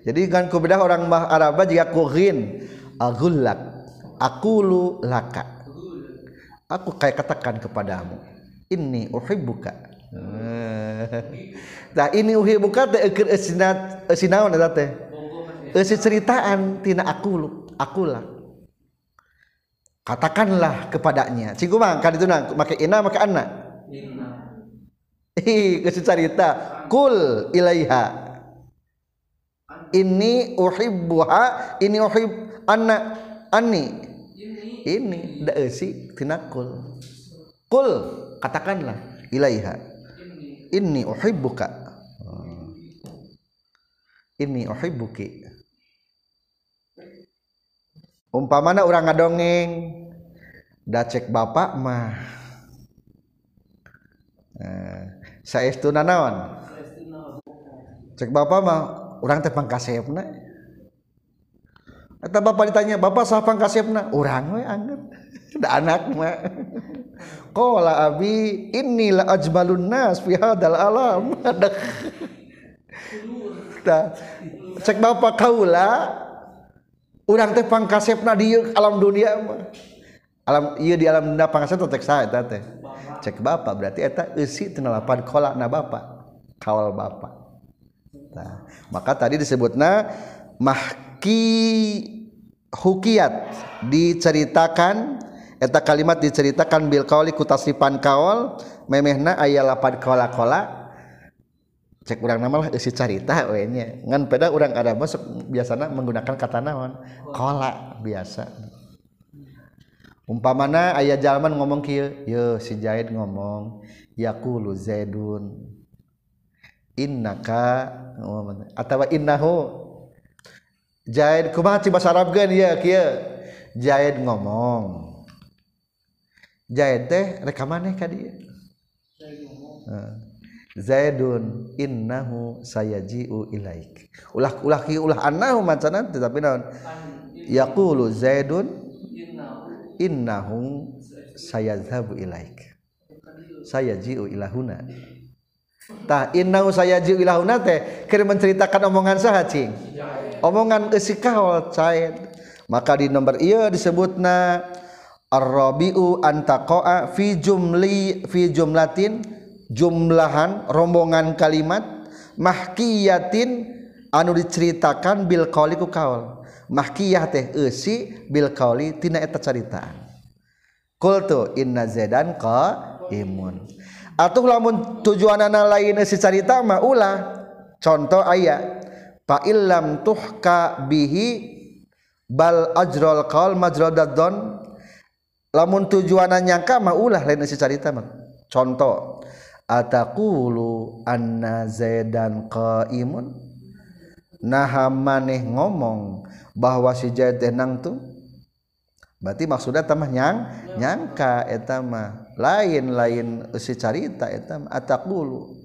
jadi kan ku bedah orang Arab jika ku ghin agullak aku lu laka. Aku kayak katakan kepadamu ini uhibbuka. Nah ini uhi buka teh eukeur esinaon eta teh. Eusi ceritaan tina aku aku lah. katakanlah kepadanya ciku mah kan itu nak make ina make anak ih cerita kul ilaiha ini uhibbuha ini uhib anak ani ini da si tinakul kul. Katakanlah ilaiha. Ini uhibbuka. Ini uhibbuki. Umpamana orang ngadongeng da cek bapak mah. Nah, saestuna naon? Cek bapak mah orang teh pangkasepna. Eta bapak ditanya bapak sah pangkasepna? Urang we anggap. Da anak mah. Qala abi inni la ajmalun nas fi hadal alam. Cek bapak kaula urang teh pangkasepna di alam dunia mah. Alam iya di alam dunia pangkasep teh saya teh. Cek bapak berarti eta eusi tina lapan kolak na bapak. Kawal bapak. Nah, maka tadi disebutna mahki hukiat diceritakan eta kalimat diceritakan bil kauli kutasipan kaol memehna aya lapan kola-kola. Cek urang nama lah isi carita we nya. Ngan peda urang ada masuk biasana menggunakan kata naon? Kola biasa. Umpamana ayah jalman ngomong kieu yo si Zaid ngomong yaqulu Zaidun. innaka oh, atawa innahu. Jaid kumaha bahasa Arab geun ieu kieu Jaid ngomong. Jaid teh rek maneh ka dieu Zaidun innahu sayaji'u ilaik. Ulah ulah kieu ulah annahu macana tetapi naon? Yaqulu Zaidun innahu sayazhabu ilaik. Sayaji'u ilahuna. Tah innau saya jiilahuna teh keur menceritakan omongan saha cing. Omongan eusi kaol caet. Maka di nomor ieu disebutna Ar-Rabi'u antaqa'a fi jumli fi jumlatin jumlahan rombongan kalimat mahkiyatin anu diceritakan bil qauli ku kaul. Mahkiyah teh eusi bil qauli tina eta caritaan. Qultu inna zaidan qaimun. imun Atuh lamun tujuan anak lain si carita mah ulah contoh ayat fa illam tuhka bihi bal ajrol qaul majrol daddon lamun tujuanan nyangka mah ulah lain si carita mah. Contoh ataqulu anna zaidan qaimun? Naha maneh ngomong bahwa si Zaid nang tuh berarti maksudnya tamah nyang nyangka eta mah. lain-lain eh, si carita etam atak dulu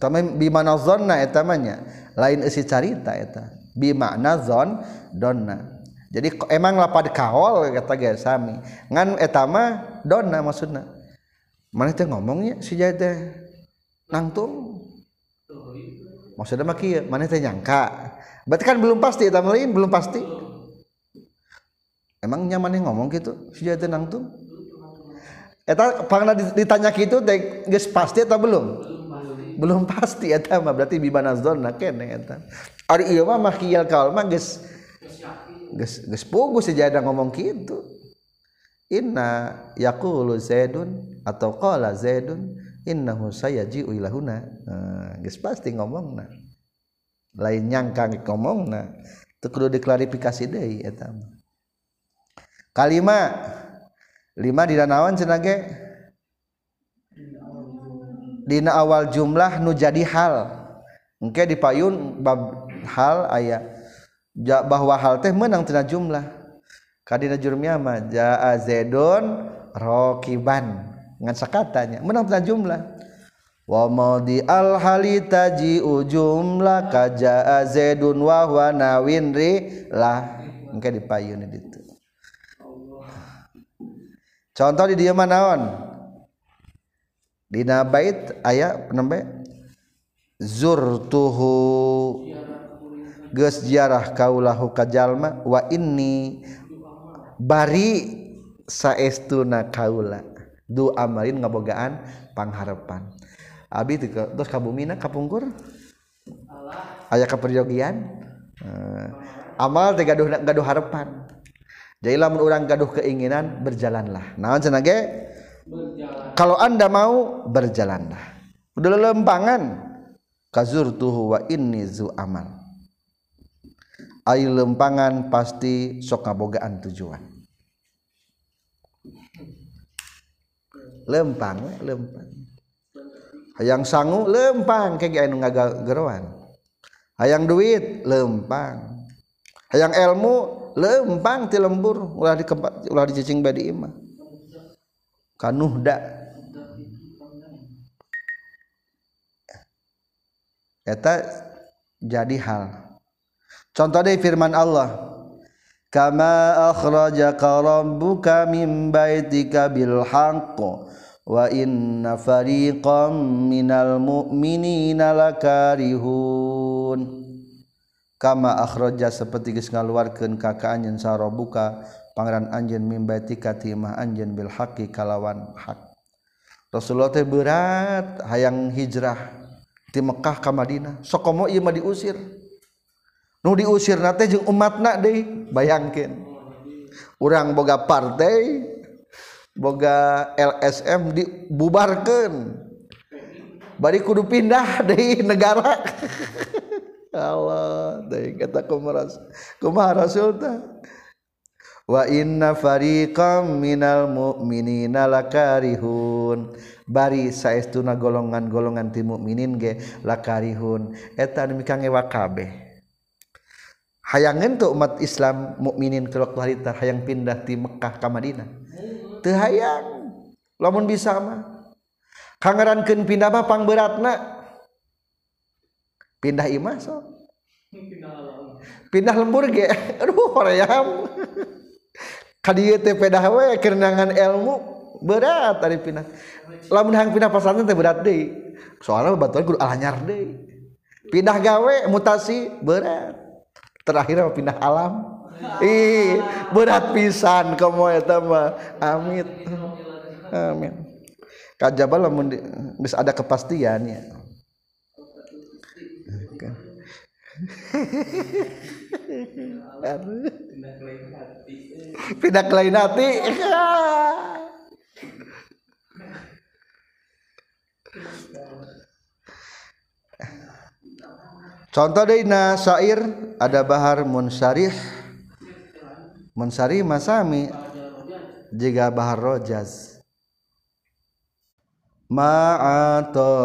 Etama bimana zonna etamanya lain eh, isi carita eta. Bimakna zon donna. Jadi emang lapad kaol kata ge sami ngan etama donna maksudna. Mana teh ngomongnya si jaya teh? Nangtung. Maksudnya mah kieu mana teh nyangka? Berarti kan belum pasti eta lain belum pasti. Emang nyaman ngomong gitu? Si jaya teh nangtung eta pangna ditanya gitu geus pasti atau belum? Belum pasti eta mah berarti bibana zona kene eta ari ieu mah mahkiyal kaul mah geus geus pugu si jada ngomong gitu. Inna yaqulu zaidun atau qala zaidun innahu sayaji'u ilahuna. Nah, geus pasti ngomongna lain nyangka ngomongna teu kudu diklarifikasi deui eta kalima lima. Dina naon cenah ge? Dina awal jumlah nu jadi hal. Engke dipayun bab hal aya. Bahwa hal teh menang tina jumlah. Kadina jurmiyah mah jaa zaidun rakiban ngan sakatanya menang tina jumlah. Wa maudi al halitaji ujumlah ka jaa zaidun wa huwa nawin ri lah. Engke dipayun ditu contoh di dieu naon? Dina bait aya penembe zurtuhu. Geus ziarah kaulahu kajalma wa inni bari saestuna kaula. Du amarin ngabogaan pangharepan. Abi terus ka bumina kapungkur? Aya kaperyogian eh, amal teh gaduh gaduh harapan jadi lamun orang gaduh keinginan berjalanlah. Naon cenah ge kalau anda mau berjalanlah. Udah lempangan. Kazurtuhu wa inni zu amal. Ai lempangan pasti sok ngabogaan tujuan. Lempang lempang. Hayang sangu lempang. Kayak anu ngagageroan hayang duit lempang. Hayang ilmu lempang ti lembur ulah di tempat ulah di cicing badi imah kanuhda eta jadi hal. Contoh deh firman Allah. Kama akhrajaka rabbuka min baitika bil haqq wa inna fariqam minal mu'minina lakarihun kama akhroja seperti geus ngaluarkeun ka ka anjeun sarobuka pangaran anjeun mimbatika ti imah anjeun bil haqqi kalawan hak. Rasulullah teh berat hayang hijrah ti Mekah ka Madinah. Sokomo ieu mah diusir. Nu diusir teh jeung umatna deui bayangkeun. Urang boga partai boga LSM dibubarkeun. Bari kudu pindah deui negara. Allah deing eta kumaha kumaha rasul ta wa inna fariqam minal mu'minina lakarihun. Bari saestuna golongan-golongan ti mukminin ge lakarihun. Eta nu kangewa kabeh hayangan tuh umat Islam mukminin ke waktu harita hayang pindah ti Mekah ka Madinah. Teu hayang. Lamun bisa mah. Kangerankeun pindah mah pangberatna pindah imah so. Pindah lembur ge. Aduh hoream kadieu teh pedah we kerenangan ilmu berat ari pindah. Lamun hang pindah pasantren teh berat deui. Soalnya batuan kudu alanyar deui. Pindah gawe mutasi berat. Terakhir pindah alam. Ih berat pisan kamu eta mah. Amit. Amin. Kajaba lamun geus ada kepastiannya pindah ke lain hati. Contoh deh na syair ada bahar munsarih. Munsarih masami. Jika bahar rojaz. Ma'atoyani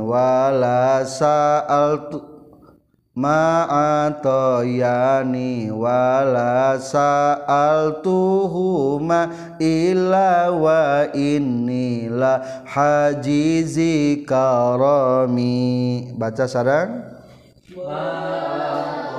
wala sa'altu ma'atoyani wala sa'altuhuma illa wa inni la hajizi karami baca sarang wow.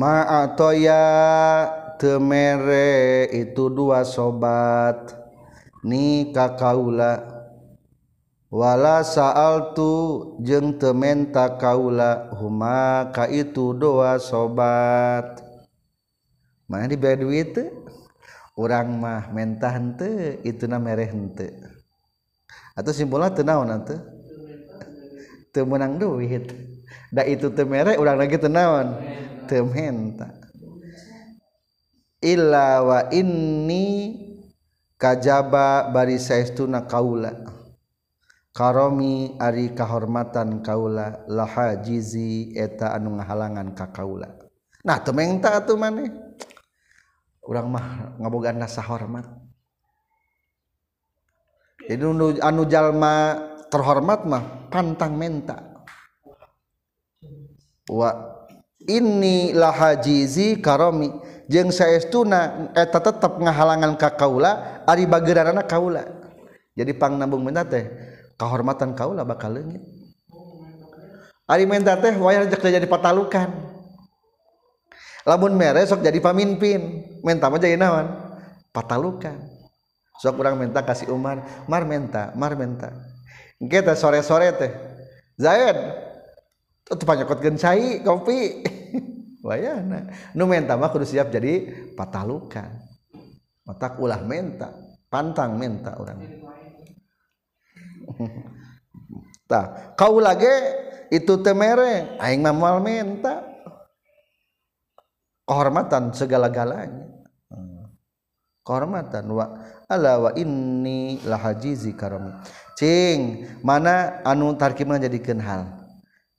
ma'atoya temere itu dua sobat. Nikah kaula wala sa'altu jeung teu menta kaula huma ka itu doa sobat. Mana dibayar duit teu? Urang mah mentah henteu ituna mereh henteu. Atau simpulna teu naon teu? Teu meunang duit. Da itu teu mereh urang lagi teu naon? tementa illa wa inni kajaba bari saestuna kaula. Karomi ari kahormatan kaula laha jizi eta anu ngahalangan ka kaula. Nah tementa atuh maneh. Urang mah ngabogaan nasa hormat. Jadi anu, anu jalma terhormat mah pantang menta. Wa inilah hajizi karomi. Jeng sayaestuna eta tetap ngahalangan ka kaula ari bageranana kaula. Jadi pang nambung minta teh kehormatan kaula bakal leungit. Ari minta teh wayah jadi patalukan. Lamun mere sok jadi pamimpin minta mah jadi naon? Patalukan. Sok urang minta kasih umar mar minta mar minta. Kita sore-sore teh Zaid tuh panyokot gencai kopi wayahna nu menta mah kudu siap jadi patalukan. Otak ulah menta pantang menta orang tah kau lagi itu temere aing mah moal menta. Kehormatan segala-galanya. Kehormatan wa ala wa inni lahajizi karami cing mana anu tarkimna jadikeun hal?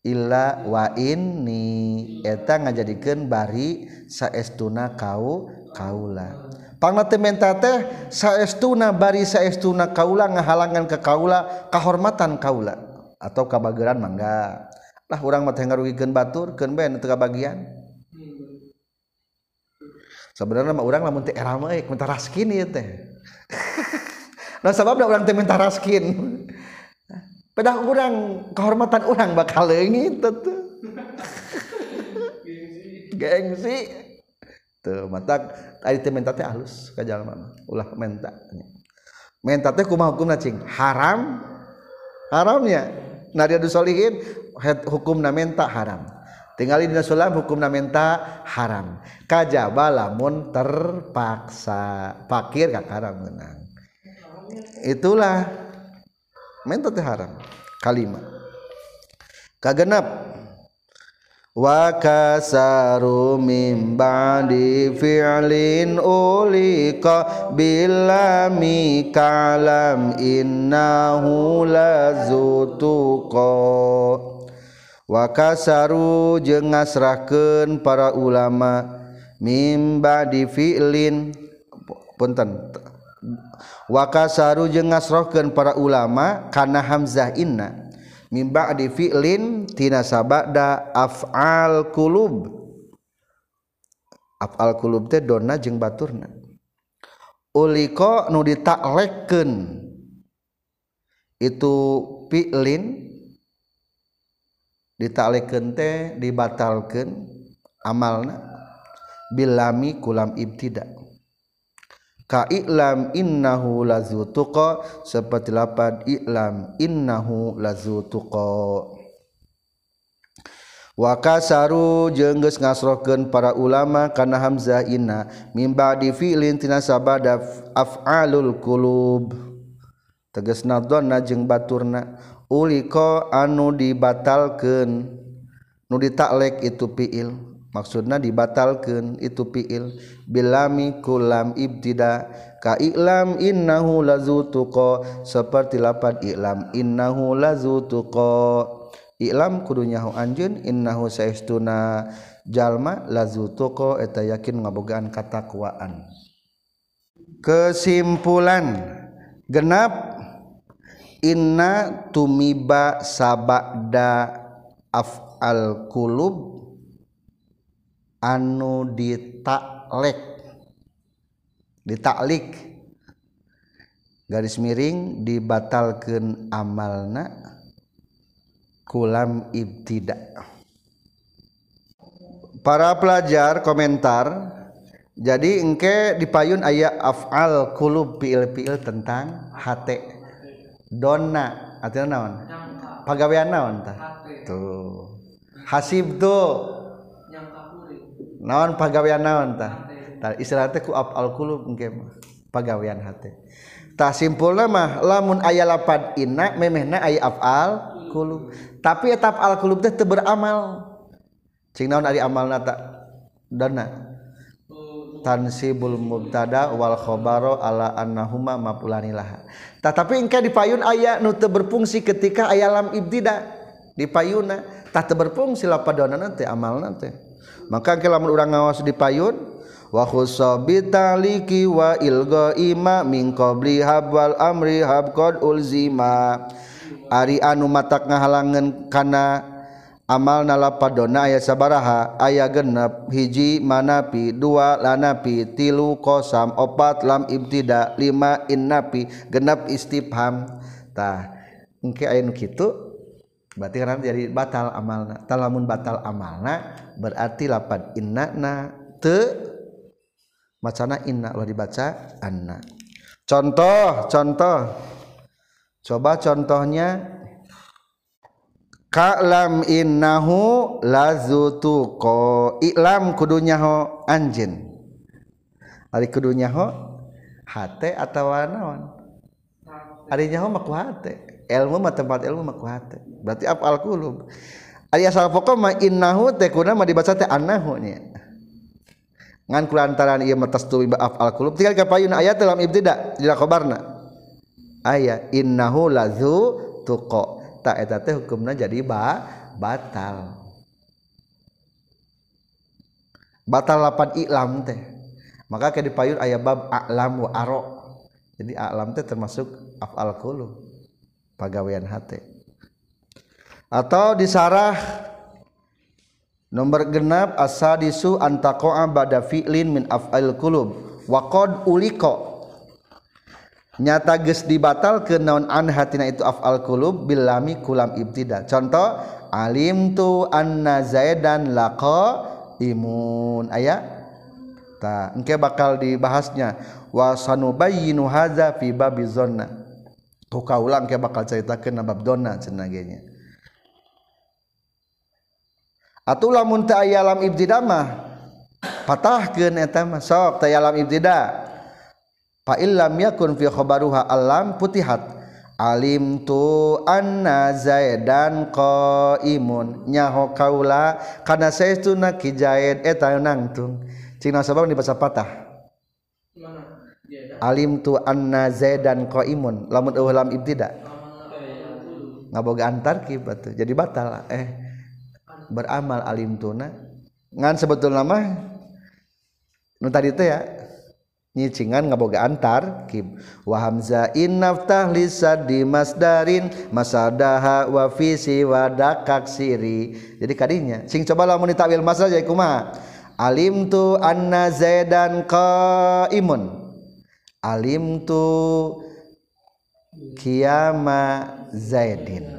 illa wa inni eta ngajadikeun bari saestuna kau kaula. Pangna menta teh saestuna bari saestuna kaula ngahalangan ke kaula kahormatan kaula atau kabageran mangga. Lah urang mah teh ngarugikeun batur keun ben teu kabagian. Sebenarnya mah urang lamun teh era mah minta raskin ieu teh. nah sababna urang teh minta raskin. Pedah orang kehormatan orang bakal leungit tuh. Gengsi. Tuh mata ari teh menta teh halus ka jalma ulah menta. Menta teh kumaha hukumna cing? Haram? Haramnya nadia dusolihin hukumna menta haram. Tinggali dina sulam hukumna menta haram. Kajaba lamun terpaksa. Fakir ka haram menang itulah menta teh haram. Kalimat kagenap. Wa kasaru mim ba'di fi'lin ulika bilami kalam innahu lazutuqa. Wa kasaru jeung ngasrahkeun para ulama mim ba'di fi'lin. Punten wakasaru jeung ngasrohkeun para ulama kana hamzah inna. Mim ba'di fi'lin tina sabada af'al qulub. Af'al qulub teh donna jeung baturna. Uliko nu ditaklekeun itu fi'lin ditaklekeun teh dibatalkeun amalna. Bilami kulam ibtida' ka i'lam innahu lazu tuqa seperti lapad i'lam innahu lazu tuqa wa kasaru jeung geus ngasrohkeun para ulama kana hamzah inna mimba di fi'lin tina sabada af'alul qulub. Tegasna donna jeung baturna. Ulika anu dibatalkeun nu ditaklek itu fi'il. maksudna dibatalkan itu fiil. Bilami kulam ibtida ka i'lam innahu lazu tuqa seperti lapad i'lam innahu lazu tuqa i'lam kudunya hu anjeun innahu saestuna. Jalma lazu tuqa eta yakin ngabogaan katakwaan. Kesimpulan genap inna tumiba sabada afal kulub anu ditaklek ditaklik garis miring dibatalkan amalna kulam ibtida. Para pelajar komentar jadi engke dipayun ayat af'al kulub piil piil tentang hate. Dona artinya naon? Pagawean naon tah? Tuh. Hasib tuh. naon pagawean naon tah tah istilah teh ku afal qulub engke pagawean hate. Tah simpulna mah lamun aya lapad inna memehna aya afal qulub. Tapi etap al qulub teh teu beramal. Cing naon ari amalna tak dana. Tansibul mubtada wal khobaro ala annahuma mapulanilaha tetapi engke dipayun aya nu teu berfungsi ketika aya lam ibtida. Dipayuna tah teu berfungsi lapadona teh amalna teh. maka lamun urang ngawas di payun wa khusabitaliki wa ilga ima min qabli habwal amri hab qad ulzima. Ari anu matak ngahalangan kana amal nalapadona aya sabaraha aya genep hiji manapi dua lanapi tilu kosam opat lam ibtida lima innapi genep istifham tah engke aya nu kitu? Berarti kan jadi batal amalna talamun batal amalna berarti lapan inna na te macana inna lo dibaca anna contoh contoh coba contohnya Kalam innahu lazutu ko iklam kudunya ho anjin. Ari kudunya ho hate atau naon? Ari nyaho mah ku hate. Ilmu mah tempat ilmu mah ku hate. Berarti afal kulub. Ari asal pokok mah innahu teh kuna mah dibaca teh annahu nya. Ngan kulantaran ieu mah tasdu afal kulub tinggal kapayun ayat dalam ibtida di khabarna. Aya innahu lazu tuqa tak eta teh hukumna jadi ba batal batal lapan iklam teh maka ke dipayun aya bab a'lam wa aro jadi a'lam teh termasuk af'al qulu pagawean hate atau disarah nomor genap asadisu antaqa'a bada fi'lin min af'al qulub wa qad uliko nyata ges dibatal ke naon an hatina itu afal kulub bilami kulam ibtida. Contoh alim tu anna zaidan laqa imun ayat ta engke bakal dibahasnya. Wa sanubayyinu hadza fi babi zonna ulang ke bakal ceritakeun bab donna cenah atuh lamun ta ayalam ibtida mah. Patahkeun eta mah. Sok ta alam ibtida. Fa illam yakun fi khabaruha alam putihat. Alim tu anna zaidan qaimun. Nyaho kaula kana saestuna ki zaid eta nangtung. Cina sabab dibaca patah alim tu anna zaidan qaimun. Lamun eueuh lam ibtida ngaboga antar ki batu. Jadi batal. Eh beramal alim tuna ngan sebetulnya mah nu tadi teh ya nyicingan ngaboga antar kib wa hamza in naftah lisad di masdarin masadaha wa fi wa dakak siri. Jadi kadinya sing coba lamun ditakwil masal jadi kumaha alim tu anna zaidan qaimun alim tu kiyama zaidin.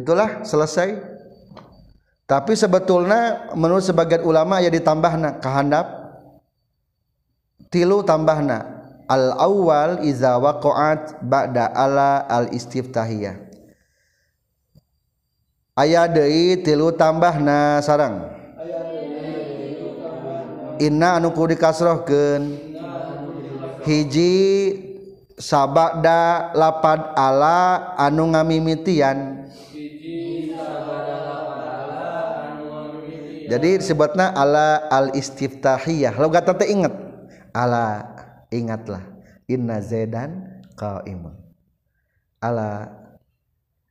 Itulah selesai. Tapi sebetulnya menurut sebagian ulama ya ditambah nak kehandap. Tilu tambahna. Al awal iza waqa'at ba'da ala al istiftahiyah aya deui tilu tambahna sarang inna anu ku dikasrohkeun. Hiji sabada lapad ala anu ngamimitian. Jadi disebutnya ala al istiftahiyah lo gak tante inget. Ala ingatlah. Inna zaidan qaimun. Ala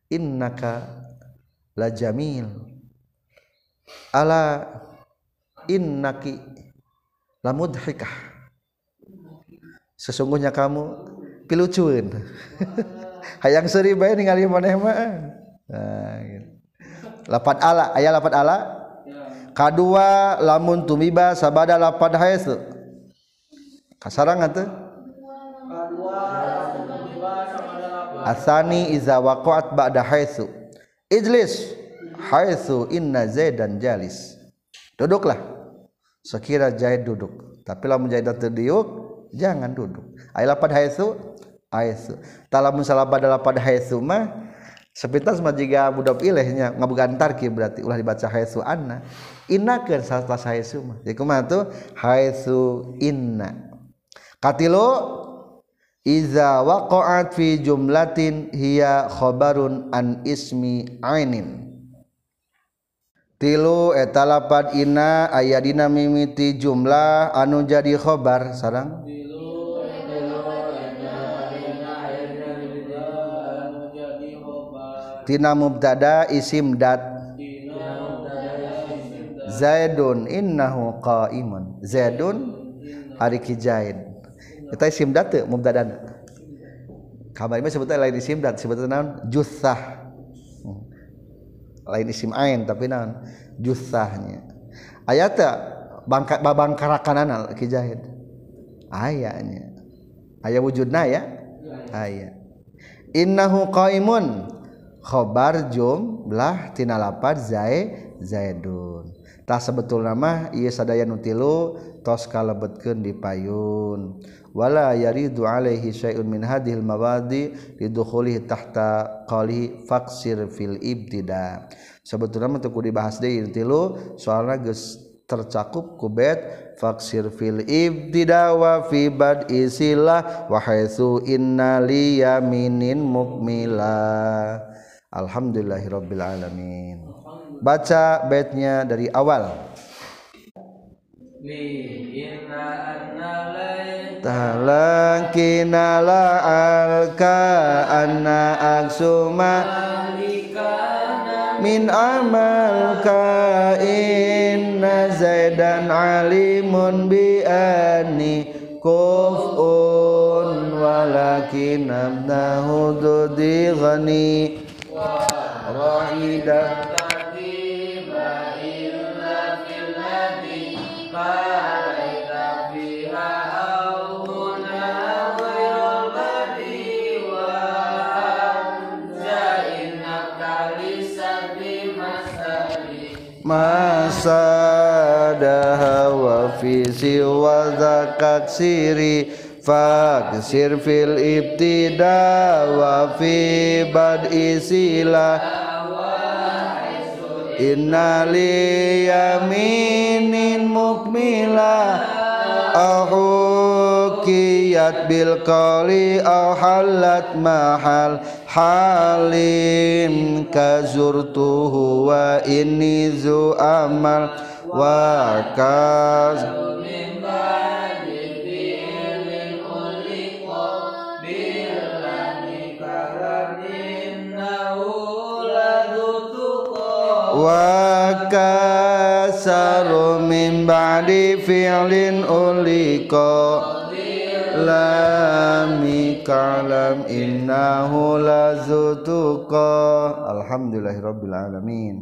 innaka la jamil. Ala innaki la mudhikah. Sesungguhnya kamu pilucuin hayang seri bae ningali maneh mah. Nah, gitu. lapat ala aya lapat ala? Kadua lamun tumiba sabada lapad haitsu kasarang atuh asani iza waqa'at ba'da haitsu ijlis haitsu inna zaidan jalis. Duduklah sekira zaid duduk. Tapi lamun zaid terdiuk jangan duduk. Ay lapad haitsu haitsu talamun salabada lapad haitsu mah sepintas mah jika budak ilehnya. Ngabugan tarkib berarti ulah dibaca haitsu anna. Inna ke sastra haisu mah. Jadi kumaha tuh? Haisu inna. Katilu iza waqa'at fi jumlatin hiya khabarun an ismi ainin tilu eta lapad ina aya dina mimiti jumlah anu jadi khobar sarang. Tina mubtada isim dat Zaidun innahu qaimun. Zaidun ari kijaid eta isim dat mubtadana. Kabar mah sebutna lain isim dat sebutna naon? Jutsah lain isim ain tapi naon? Jusahnya. Aya teu bangka babangkarakanana laki jahid ayanya. Aya wujudna ya? Ayat innahu qaimun. Khobar jumlah tina lapar zai zaidun tak sebetul nama ia sadaya nutilu tos kalebetkeun di payun. Wala yaridu alaihi syai'un min hadhil mawadi lidukhulih tahta qali faksir fil ibtida. Sebetulna mah teu dibahas deui tilu soalna geus tercakup ku bait faksir fil ibtida wa fi bad isilah wa haitsu inna liyaminin mukmila. Alhamdulillahirabbil alamin. Baca baitnya dari awal. Talang kinala alka anna aksuma min amal ka inna zaidan alimun bi ani kufun walakin abnahu dudi rahidah masadaha wa fi siwa zakat siri faksir fil ibtida wa fi bad isila. Inna li yaminin mukmila. Ahukiyat bil qali aw halat mahal halim kazurtuhu wa inni zu amal wa kaz wa kasaru min ba'di fi'lin uliqa lami kalam innahu lazutuqa alhamdulillahi rabbil alamin